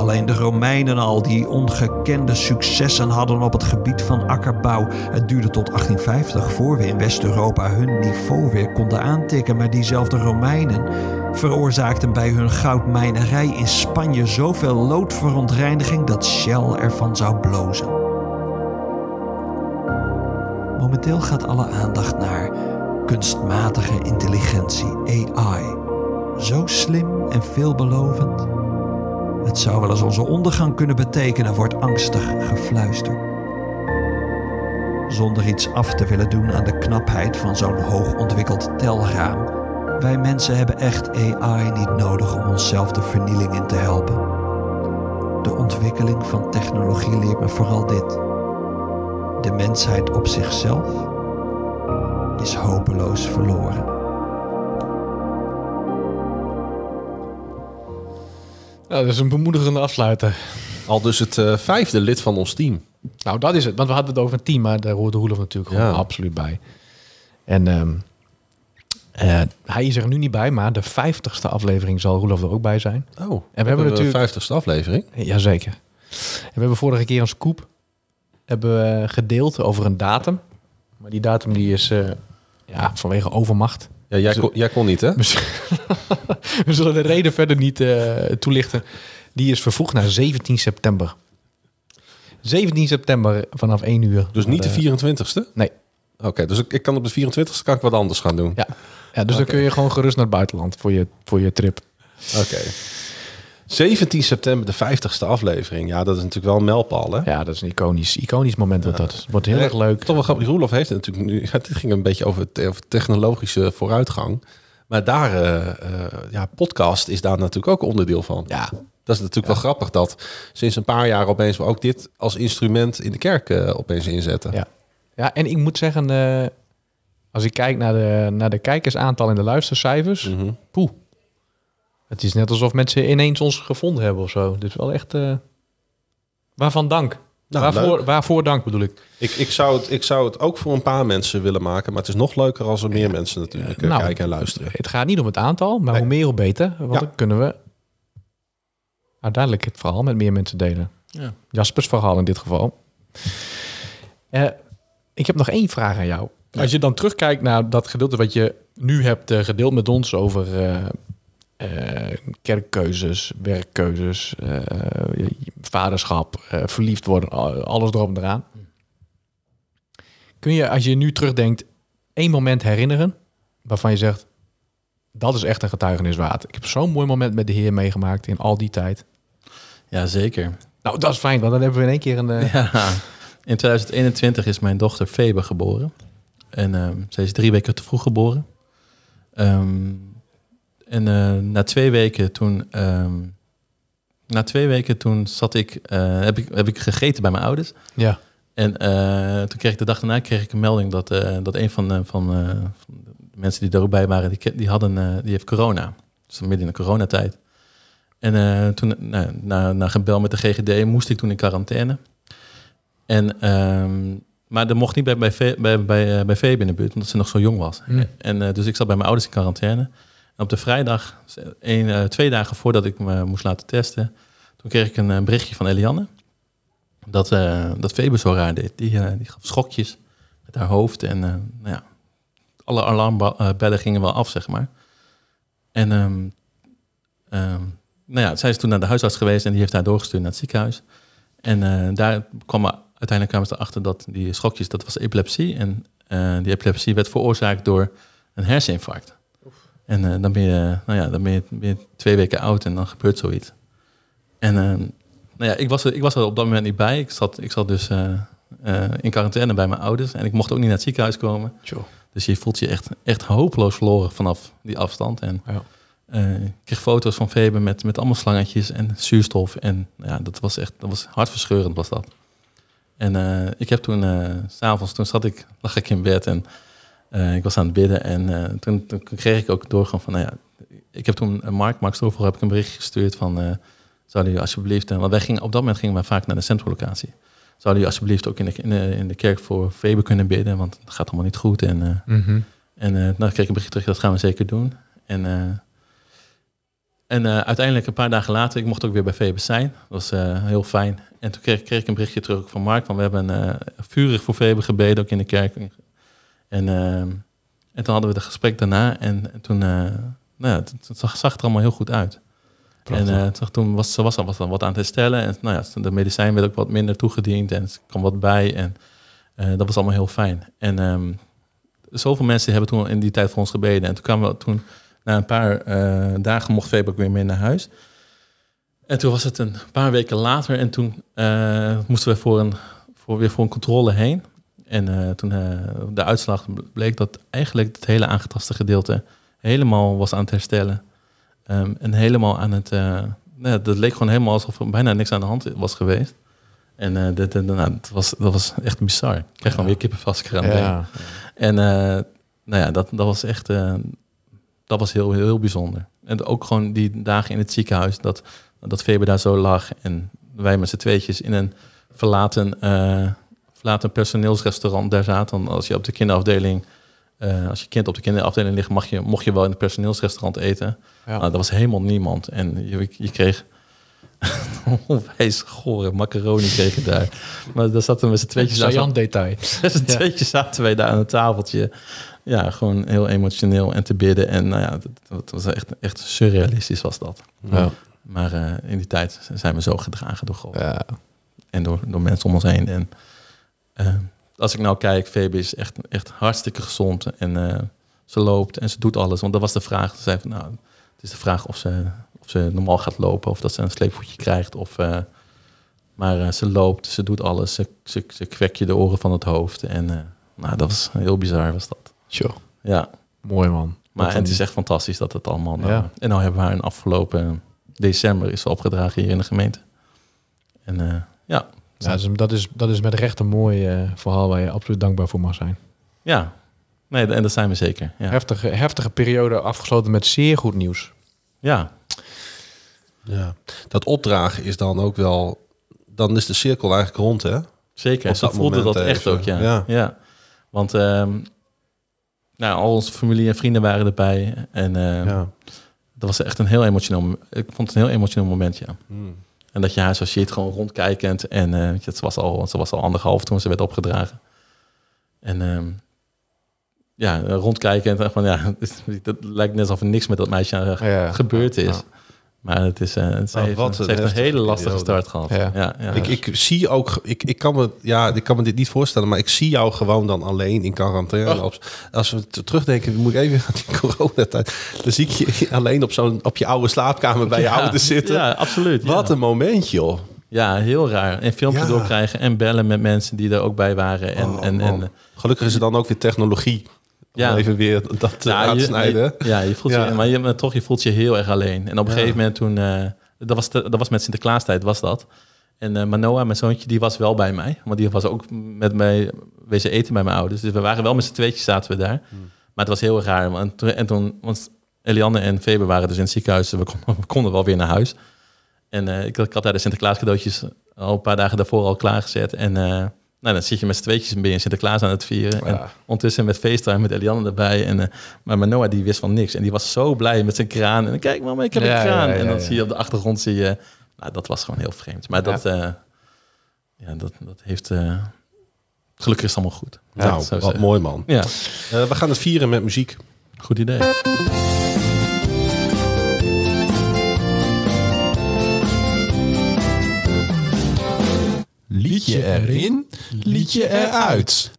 Alleen de Romeinen al die ongekende successen hadden op het gebied van akkerbouw. Het duurde tot 1850 voor we in West-Europa hun niveau weer konden aantikken. Maar diezelfde Romeinen veroorzaakten bij hun goudmijnerij in Spanje zoveel loodverontreiniging dat Shell ervan zou blozen. Momenteel gaat alle aandacht naar kunstmatige intelligentie, AI. Zo slim en veelbelovend. Het zou wel eens onze ondergang kunnen betekenen, wordt angstig gefluisterd. Zonder iets af te willen doen aan de knapheid van zo'n hoogontwikkeld telraam. Wij mensen hebben echt AI niet nodig om onszelf de vernieling in te helpen. De ontwikkeling van technologie leert me vooral dit. De mensheid op zichzelf is hopeloos verloren. Nou, dat is een bemoedigende afsluiter. Al dus het eh, vijfde lid van ons team. Nou, dat is het. Want we hadden het over een team, maar daar hoort Roelof natuurlijk gewoon Ja. absoluut bij. En ehm, eh, hij is er nu niet bij, maar de vijftigste aflevering zal Roelof er ook bij zijn. Oh, en hebben de natuurlijk- vijftigste aflevering. Jazeker. En we hebben vorige keer een scoop hebben we gedeeld over een datum. Maar die datum die is eh, ja, vanwege overmacht. Ja, jij, kon, jij kon niet, hè? We zullen de reden verder niet eh, toelichten. Die is vervoegd naar 17 september. 17 september vanaf 1 uur. Dus niet de Eh, 24ste? Nee. Oké, dus ik, ik kan op de 24ste kan ik wat anders gaan doen. Ja, ja dus dan kun je gewoon gerust naar het buitenland voor je, voor je trip. Oké. 17 september, de 50ste aflevering. Ja, dat is natuurlijk wel een mijlpaal, hè? Ja, dat is een iconisch, iconisch moment. dat wordt heel Ja, erg leuk. Toch wel grappig. Roelof heeft het natuurlijk nu... Het ging een beetje over, te- over technologische vooruitgang. Maar daar, eh, eh, ja, podcast is daar natuurlijk ook onderdeel van. Ja, Dat is natuurlijk wel grappig dat sinds een paar jaar opeens we ook dit als instrument in de kerk eh, opeens inzetten. Ja. ja, en ik moet zeggen, als ik kijk naar de, naar de kijkersaantal en de luistercijfers, poeh. Het is net alsof mensen ineens ons gevonden hebben of zo. Dus wel echt, eh, waarvan dank. Nou, waarvoor, leuk. waarvoor dank bedoel ik. Ik, ik, zou het, ik zou het ook voor een paar mensen willen maken. Maar het is nog leuker als er meer mensen natuurlijk eh, Nou, kijken en luisteren. Het gaat niet om het aantal, maar Nee. hoe meer hoe beter. Want Ja. dan kunnen we uiteindelijk het verhaal met meer mensen delen. Ja. Jaspers verhaal in dit geval. Eh, ik heb nog één vraag aan jou. Als je dan terugkijkt naar dat gedeelte wat je nu hebt gedeeld met ons over eh, eh, kerkkeuzes, werkkeuzes, eh, vaderschap, eh, verliefd worden, al- alles erop en eraan. Kun je, als je nu terugdenkt, één moment herinneren waarvan je zegt, dat is echt een getuigenis waard. Ik heb zo'n mooi moment met de Heer meegemaakt in al die tijd. Ja, zeker. Nou, dat is fijn, want dan hebben we in één keer een... Ja. In 2021 is mijn dochter Febe geboren. En ehm ze is drie weken te vroeg geboren. Ehm, en eh, na twee weken toen... ehm, na twee weken toen zat ik, eh, heb ik... Heb ik gegeten bij mijn ouders. ja. En eh, toen kreeg ik de dag daarna kreeg ik een melding dat, dat een van, de- van, van de mensen die er ook bij waren, die, die, hadden, die heeft corona. Dus midden in de coronatijd. En toen, nou, na, na gebel met de GGD, moest ik toen in quarantaine. En, ehm, maar dat mocht niet bij, bij, bij, bij, bij Febe in de buurt, omdat ze nog zo jong was. Hm. En dus ik zat bij mijn ouders in quarantaine. Op de vrijdag, eh, twee dagen voordat ik me moest laten testen, toen kreeg ik een eh, berichtje van Elianne. Dat, eh dat Febe zo raar deed. Die, die gaf schokjes met haar hoofd. En nou ja, alle alarmbellen gingen wel af, zeg maar. En ehm, ehm, nou ja, zij is toen naar de huisarts geweest en die heeft haar doorgestuurd naar het ziekenhuis. En daar kwam uiteindelijk kwamen ze erachter dat die schokjes, dat was epilepsie. En die epilepsie werd veroorzaakt door een herseninfarct. En eh, dan, ben je, nou ja, dan ben je, ben je twee weken oud en dan gebeurt zoiets. En eh, nou ja, ik was, er, ik was er op dat moment niet bij. Ik zat, ik zat dus eh, in quarantaine bij mijn ouders. En ik mocht ook niet naar het ziekenhuis komen. Dus je voelt je echt, echt hopeloos verloren vanaf die afstand. En Ja. ik kreeg foto's van Febe met, met allemaal slangetjes en zuurstof. En ja, dat was echt dat was hartverscheurend was dat. En ik heb toen, s s'avonds, toen zat ik, lag ik in bed en eh, ik was aan het bidden. En eh, toen, toen kreeg ik ook doorgaan van, nou ja, ik heb toen eh, Mark, Mark Stoffel, heb ik een bericht gestuurd van, eh zou u alsjeblieft, want wij gingen, op dat moment gingen wij vaak naar de centrumlocatie. Zou u alsjeblieft ook in de, in de, in de kerk voor Febe kunnen bidden, want het gaat allemaal niet goed. En Mhm. en nou kreeg ik een bericht terug, dat gaan we zeker doen. En, en uiteindelijk een paar dagen later, ik mocht ook weer bij Febe zijn. Dat was heel fijn. En toen kreeg, kreeg ik een berichtje terug van Mark, van we hebben vurig voor Febe gebeden, ook in de kerk. En, eh, en toen hadden we het gesprek daarna en, en toen, eh, nou ja, het, het zag, zag er allemaal heel goed uit. Prachtig. En eh, toen- toen was ze was, al- was wat aan het herstellen. En nou ja, de medicijn werd ook wat minder toegediend en er kwam wat bij. En eh, dat was allemaal heel fijn. En ehm, zoveel mensen hebben toen in die tijd voor ons gebeden. En toen kwamen we toen, na een paar dagen, mocht Febe ook weer mee naar huis. En toen was het een paar weken later. En toen moesten we voor een, voor, weer voor een controle heen. En eh, toen eh, de uitslag bleek dat eigenlijk het hele aangetaste gedeelte helemaal was aan het herstellen. Ehm, en helemaal aan het. eh nou, dat leek gewoon helemaal alsof er bijna niks aan de hand was geweest. En eh dit, nou, dat, was, dat was echt bizar. Ik krijg gewoon weer. Ja. En nou ja, dat, dat was echt. dat was heel, heel, heel bijzonder. En ook gewoon die dagen in het ziekenhuis dat, dat daar zo lag. En wij met z'n tweetjes in een verlaten, eh, verlaten personeelsrestaurant daar zaten. Dan als je op de kinderafdeling, eh, als je kind op de kinderafdeling ligt, mag je, mocht je wel in het personeelsrestaurant eten. Ja. Nou, dat was helemaal niemand. En je, je kreeg onwijs gore macaroni kreeg je daar. Maar daar zaten we met z'n tweetjes detail. Met z'n tweetjes zaten wij daar aan het tafeltje. Ja, gewoon heel emotioneel en te bidden. En nou ja, dat, dat was echt, echt surrealistisch was dat. Ja. Maar eh, in die tijd zijn we zo gedragen door God. Ja. En door, door mensen om ons heen. En eh, als ik nou kijk, Febe is echt, echt hartstikke gezond. En eh, ze loopt en ze doet alles. Want dat was de vraag. Ze zei van, nou, het is de vraag of ze, of ze normaal gaat lopen. Of dat ze een sleepvoetje krijgt. Of, eh, maar ze loopt, ze doet alles. Ze, ze, ze kwek je de oren van het hoofd. En nou, dat was heel bizar was dat. Sure. Ja, Mooi man. maar het is echt fantastisch dat het allemaal... nou- Ja. En nou hebben we haar in afgelopen december is ze opgedragen hier in de gemeente. En ja, Ja, dat, is, dat, is, dat is met recht een mooi eh, verhaal waar je absoluut dankbaar voor mag zijn. ja. Nee, en dat zijn we zeker. Ja. Heftige, heftige periode afgesloten met zeer goed nieuws. ja. Ja. Dat opdragen is dan ook wel... Dan is de cirkel eigenlijk rond, hè? Zeker, dat voelde moment dat echt even, ook, ja. ja. ja. Want ehm, nou, al onze familie en vrienden waren erbij. En eh, Ja. dat was echt een heel emotioneel... mo- Ik vond het een heel emotioneel moment, ja. Hmm. En dat je haar zo ziet, gewoon rondkijkend. En eh, weet je, het was al, ze was al anderhalf toen ze werd opgedragen. En ehm, ja, rondkijkend. En van, ja, dat lijkt net alsof er niks met dat meisje eh, Ja. gebeurd is. Ja. Maar het is, uh, Oh, heeft, wat een heeft een hele lastige periode. start gehad. Ja. Ja. Ja, Ik, ik zie ook, ik, ik, kan me, ja, ik kan me dit niet voorstellen, maar ik zie jou gewoon dan alleen in quarantaine. Oh. Als we terugdenken, moet ik even aan die coronatijd. Dan zie ik je alleen op, zo'n, op je oude slaapkamer bij je ouders zitten. Ja, absoluut. Wat ja. een moment, joh. Ja, heel raar. En filmpjes Ja. doorkrijgen en bellen met mensen die er ook bij waren. En, Oh, en, en Gelukkig is er dan ook weer technologie. Ja. Om even weer dat te Ja, je- uitsnijden. je- ja, je voelt Ja. Je, maar je, maar toch, je voelt je heel erg alleen. En op een Ja. gegeven moment toen, eh, dat, was de- dat was met Sinterklaastijd, was dat. En eh, Manoa, mijn zoontje, die was wel bij mij. Want die was ook met mij wezen eten bij mijn ouders. Dus we waren wel met z'n tweetjes zaten we daar. Hmm. Maar het was heel raar. Want toen, en toen, want Eliane en Febe waren dus in het ziekenhuis. We konden, we konden wel weer naar huis. En eh, ik, ik had daar de Sinterklaas cadeautjes al een paar dagen daarvoor al klaargezet. En eh, nou, dan zit je met z'n tweetjes ben je Sinterklaas aan het vieren. En ondertussen met FaceTime met Eliane erbij. En, eh, maar Manoa die wist van niks. En die was zo blij met zijn kraan. En kijk mama, ik heb Ja, een kraan. ja, en dan zie je op de achtergrond, zie je... Nou, dat was gewoon heel vreemd. Maar dat, eh, ja, dat, dat heeft... eh, gelukkig is het allemaal goed. Nou, wat zeggen. mooi man. Ja, we gaan het vieren met muziek. goed idee. Liedje erin, liedje eruit.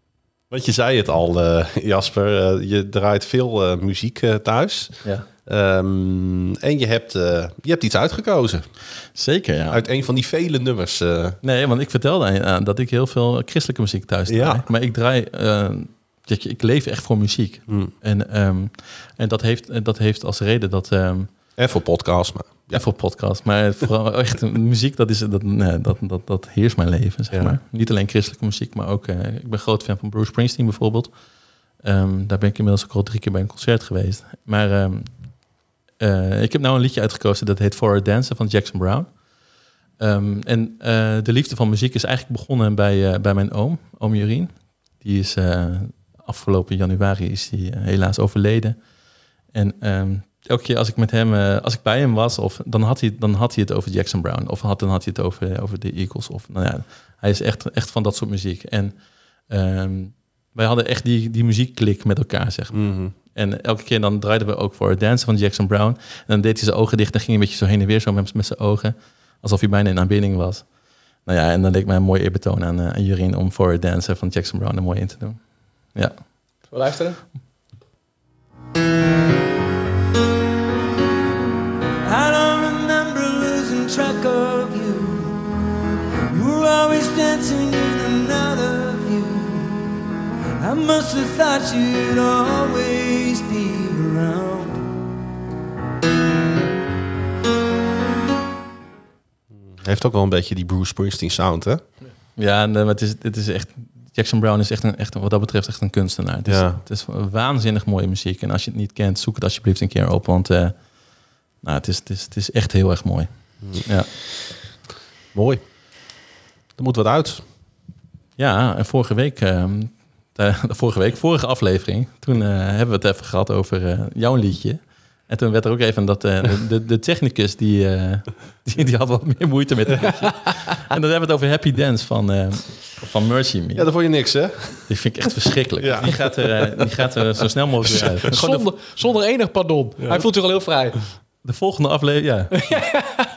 Want je zei het al, eh, Jasper. eh, je draait veel eh, muziek eh, thuis. Ja. Ehm, en je hebt, eh, je hebt iets uitgekozen. Zeker, ja. Uit een van die vele nummers. eh. Nee, want ik vertelde aan- dat ik heel veel christelijke muziek thuis draai. Ja. Maar ik draai... dat je, ik leef echt voor muziek. Hmm. En, ehm, en dat, heeft, dat heeft als reden dat... ehm, En voor podcast. Maar, Ja, voor podcast. Maar vooral echt muziek, dat, is, dat, nee, dat, dat, dat heerst mijn leven, zeg Ja. maar. Niet alleen christelijke muziek, maar ook... eh, ik ben groot fan van Bruce Springsteen bijvoorbeeld. Ehm, daar ben ik inmiddels ook al drie keer bij een concert geweest. Maar ehm, eh, ik heb nou een liedje uitgekozen, dat heet For a Dancer van Jackson Brown. Ehm, en eh, de liefde van muziek is eigenlijk begonnen bij, bij mijn oom, oom Jurien. Die is afgelopen januari is die, helaas overleden. En elke keer als ik met hem, eh, als ik bij hem was, of, dan, had hij, dan had hij het over Jackson Brown. Of had, dan had hij het over, over de Eagles. Of, nou ja, hij is echt, echt van dat soort muziek. En ehm, wij hadden echt die, die muziekklik met elkaar, zeg maar. Mhm. En elke keer dan draaiden we ook voor Dance van Jackson Brown. En dan deed hij zijn ogen dicht en ging een beetje zo heen en weer zo met, met zijn ogen. Alsof hij bijna in aanbidding was. Nou ja, en dan leek mij een mooi eerbetoon aan, eh, aan Jurien om voor Dance van Jackson Brown er mooi in te doen. Ja. We luisteren. I must have thought you'd always be around. Heeft ook wel een beetje die Bruce Springsteen sound, hè? Ja, en, eh, het is, het is echt. Jackson Brown is echt, een, echt wat dat betreft echt een kunstenaar. Het is, Ja. het is waanzinnig mooie muziek. En als je het niet kent, zoek het alsjeblieft een keer op. Want eh, nou, het, is, het, is, het is echt heel erg mooi. Ja. Mooi. er moet wat uit. Ja, en vorige week, ehm, de, de vorige week, vorige aflevering, toen eh, hebben we het even gehad over eh, jouw liedje. En toen werd er ook even dat eh, de, de, de technicus die, eh, die, die had wat meer moeite met het liedje. En dan hebben we het over Happy Dance van, eh, van Mercy Me. Ja, dan vond je niks, hè? Die vind ik echt verschrikkelijk. Ja. Die, gaat er, eh, die gaat er zo snel mogelijk weer uit. Zonder, zonder enig pardon. Hij voelt zich al heel vrij. de volgende aflevering, ja.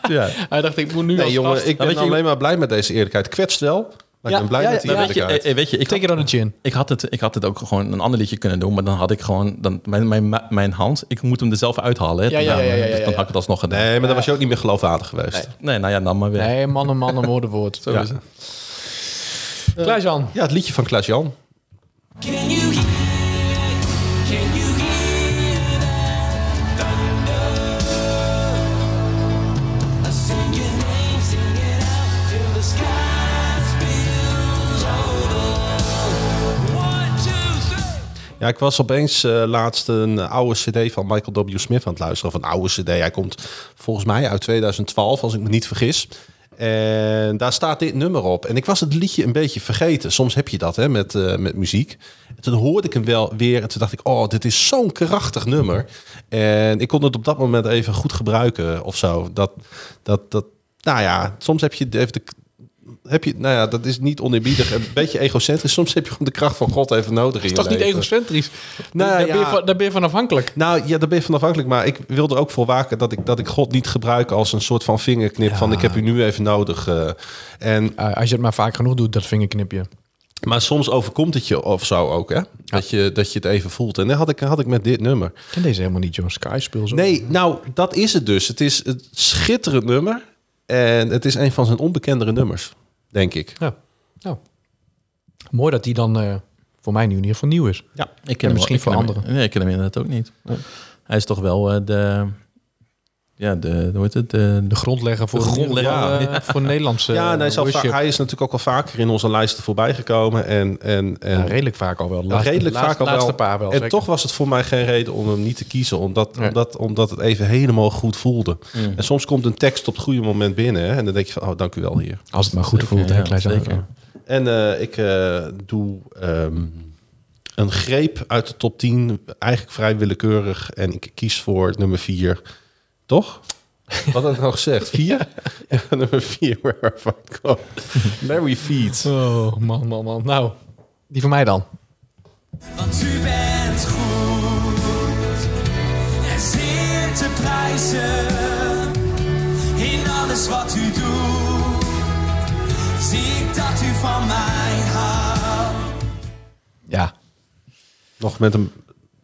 ja. Hij dacht, ik moet nu Nee, als jongen, gast- ik ben weet je- alleen maar blij met deze eerlijkheid. Kwetst wel, maar Ja, ik ben blij ja, Maar weet je, eh, weet je, ik Take had, it on the chin. ik, had het, ik had het ook gewoon een ander liedje kunnen doen, maar dan had ik gewoon dan, mijn, mijn, mijn hand, ik moet hem er zelf uithalen. Hè, Ja, ja, ja, ja, ja, Dus dan had ik het alsnog gedaan. Nee, maar dan was je ook niet meer geloofwaardig geweest. Nee, nou ja, dan maar weer. Nee, mannen, mannen, woorden, woord. Zo Ja. is het. Klaas-Jan. Ja, het liedje van Klaas-Jan. Ja, ik was opeens eh, laatst een oude cd van Michael W. Smith aan het luisteren. Of een oude cd. Hij komt volgens mij uit 2012, als ik me niet vergis. En daar staat dit nummer op. En ik was het liedje een beetje vergeten. Soms heb je dat hè, met, eh, met muziek. En toen hoorde ik hem wel weer. En toen dacht ik, oh, dit is zo'n krachtig nummer. En ik kon het op dat moment even goed gebruiken of zo. Dat, dat, dat, nou ja, soms heb je even de, heb je, nou ja, dat is niet oneerbiedig, een beetje egocentrisch. Soms heb je gewoon de kracht van God even nodig in is toch niet leven. egocentrisch? Nou, daar, ja. ben je van, daar ben je van afhankelijk. Nou ja, daar ben je van afhankelijk. Maar ik wilde ook voor waken dat ik, dat ik God niet gebruik als een soort van vingerknip van ik heb u nu even nodig. eh. en, als je het maar vaak genoeg doet, dat vingerknipje. maar soms overkomt het je of zo ook, hè? Dat, je, dat je het even voelt. En dat had ik, had ik met dit nummer. Ken deze helemaal niet, John Sky speel zo. Nee, nou, dat is het dus. Het is een schitterend nummer. En het is een van zijn onbekendere nummers, denk ik. Ja. Nou. Mooi dat die dan eh, voor mij nu in ieder geval nieuw is. Ja, ik En ken hem misschien wel- ik voor ken hem- anderen. Nee, ik ken hem inderdaad ook niet. Hij is toch wel eh, de... Ja, de... Hoe heet het? De, De grondlegger voor, De grondlegger, ja. eh, voor Nederlandse ja, en hij, is hij natuurlijk ook al vaker in onze lijsten voorbij gekomen. En, en, en Ja, redelijk vaak al wel. Laatste- redelijk laatste- vaak al laatste wel. paar wel. en zeker. toch was het voor mij geen reden om hem niet te kiezen. Omdat, Nee. omdat, omdat het even helemaal goed voelde. Mm. En soms komt een tekst op het goede moment binnen. Hè, en dan denk je van, oh, dank u wel hier. Als het maar goed Zeker, voelt, hè, ja, zeker. En eh, ik eh, doe ehm, een greep uit de top 10. Eigenlijk vrij willekeurig. En ik kies voor nummer 4. Toch? Wat had ik nou gezegd? Vier? ja, nummer 4. Wherever I go. Larry Feet. Oh, man, man, man. Nou, die van mij dan. Want u bent goed en zeer te prijzen in alles wat u doet. Zie ik dat u van mij houdt. Ja, Nog met een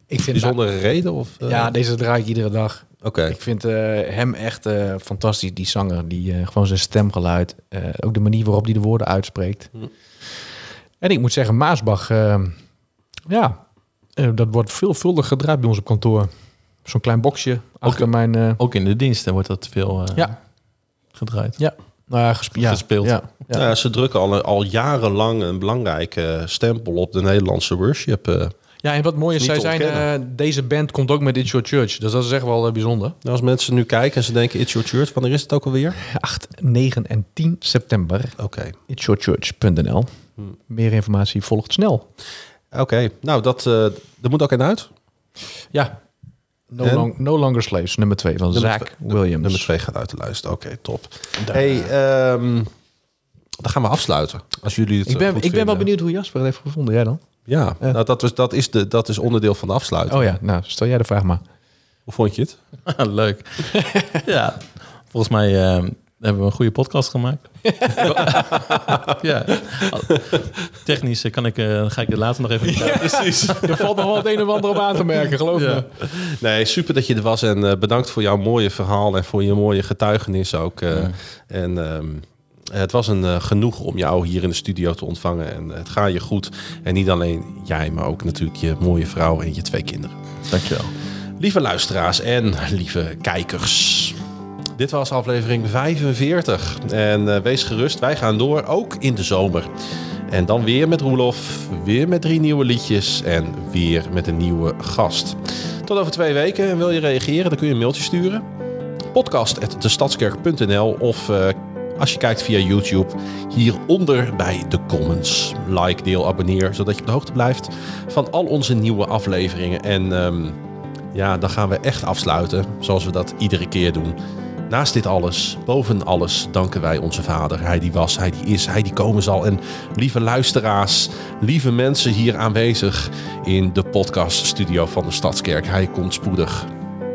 ik vind bijzondere reden? Of, eh? Ja, deze draai ik iedere dag. Oké. Ik vind eh, hem echt eh, fantastisch, die zanger. Die, eh, gewoon zijn stemgeluid. eh, ook de manier waarop hij de woorden uitspreekt. Hm. En ik moet zeggen, Maasbach... ja, eh, dat wordt veelvuldig gedraaid bij ons op kantoor. Zo'n klein boxje achter mijn... eh, Ook in de diensten wordt dat veel eh, ja, gedraaid. ja. Nou ja, gespe- ja, Gespeeld. Ja, ja. Ja. ze drukken al, al jarenlang een belangrijke stempel op de Nederlandse worship. Ja, en wat mooi is, zij zijn, eh, deze band komt ook met It's Your Church. Dus dat is echt wel eh, bijzonder. Nou, als mensen nu kijken en ze denken, it's your church, wanneer is het ook alweer? 8, 9 en 10 september. Oké. itsyourchurch.nl. Meer informatie volgt snel. Oké, nou, dat, eh er moet ook een uit. Ja. No, En? long, no Longer Slaves, nummer 2 van Nummer twee- Williams. Nummer twee gaat uit de lijst. Oké, top. Hey, ehm, dan gaan we afsluiten. Als jullie het ik ben, ik ben wel benieuwd hoe Jasper het heeft gevonden. Jij dan? Ja, Ja. Nou, dat, is, dat, is de, dat is onderdeel van de afsluiting. Oh ja, nou, stel jij de vraag maar. Hoe vond je het? Leuk. ja, volgens mij eh, hebben we een goede podcast gemaakt. ja. Technisch eh, kan ik, eh, ga ik het later nog even Precies. Er valt nog wel het een en ander op aan te merken, geloof Ja. me. Nee, super dat je er was. En eh, bedankt voor jouw mooie verhaal en voor je mooie getuigenis ook. eh. En ehm, het was een eh, genoeg om jou hier in de studio te ontvangen. En het gaat je goed. En niet alleen jij, maar ook natuurlijk je mooie vrouw en je twee kinderen. Dankjewel. Lieve luisteraars en lieve kijkers. Dit was aflevering 45. En eh, wees gerust, wij gaan door, ook in de zomer. En dan weer met Roelof, weer met drie nieuwe liedjes en weer met een nieuwe gast. Tot over twee weken. En wil je reageren, dan kun je een mailtje sturen. Podcast.destadskerk.nl of eh, als je kijkt via YouTube, hieronder bij de comments. Like, deel, abonneer, zodat je op de hoogte blijft van al onze nieuwe afleveringen. En ehm, ja, dan gaan we echt afsluiten, zoals we dat iedere keer doen. Naast dit alles, boven alles, danken wij onze Vader. Hij die was, hij die is, hij die komen zal. En lieve luisteraars, lieve mensen hier aanwezig in de podcaststudio van de Stadskerk. Hij komt spoedig.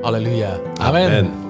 Halleluja. Amen. Amen.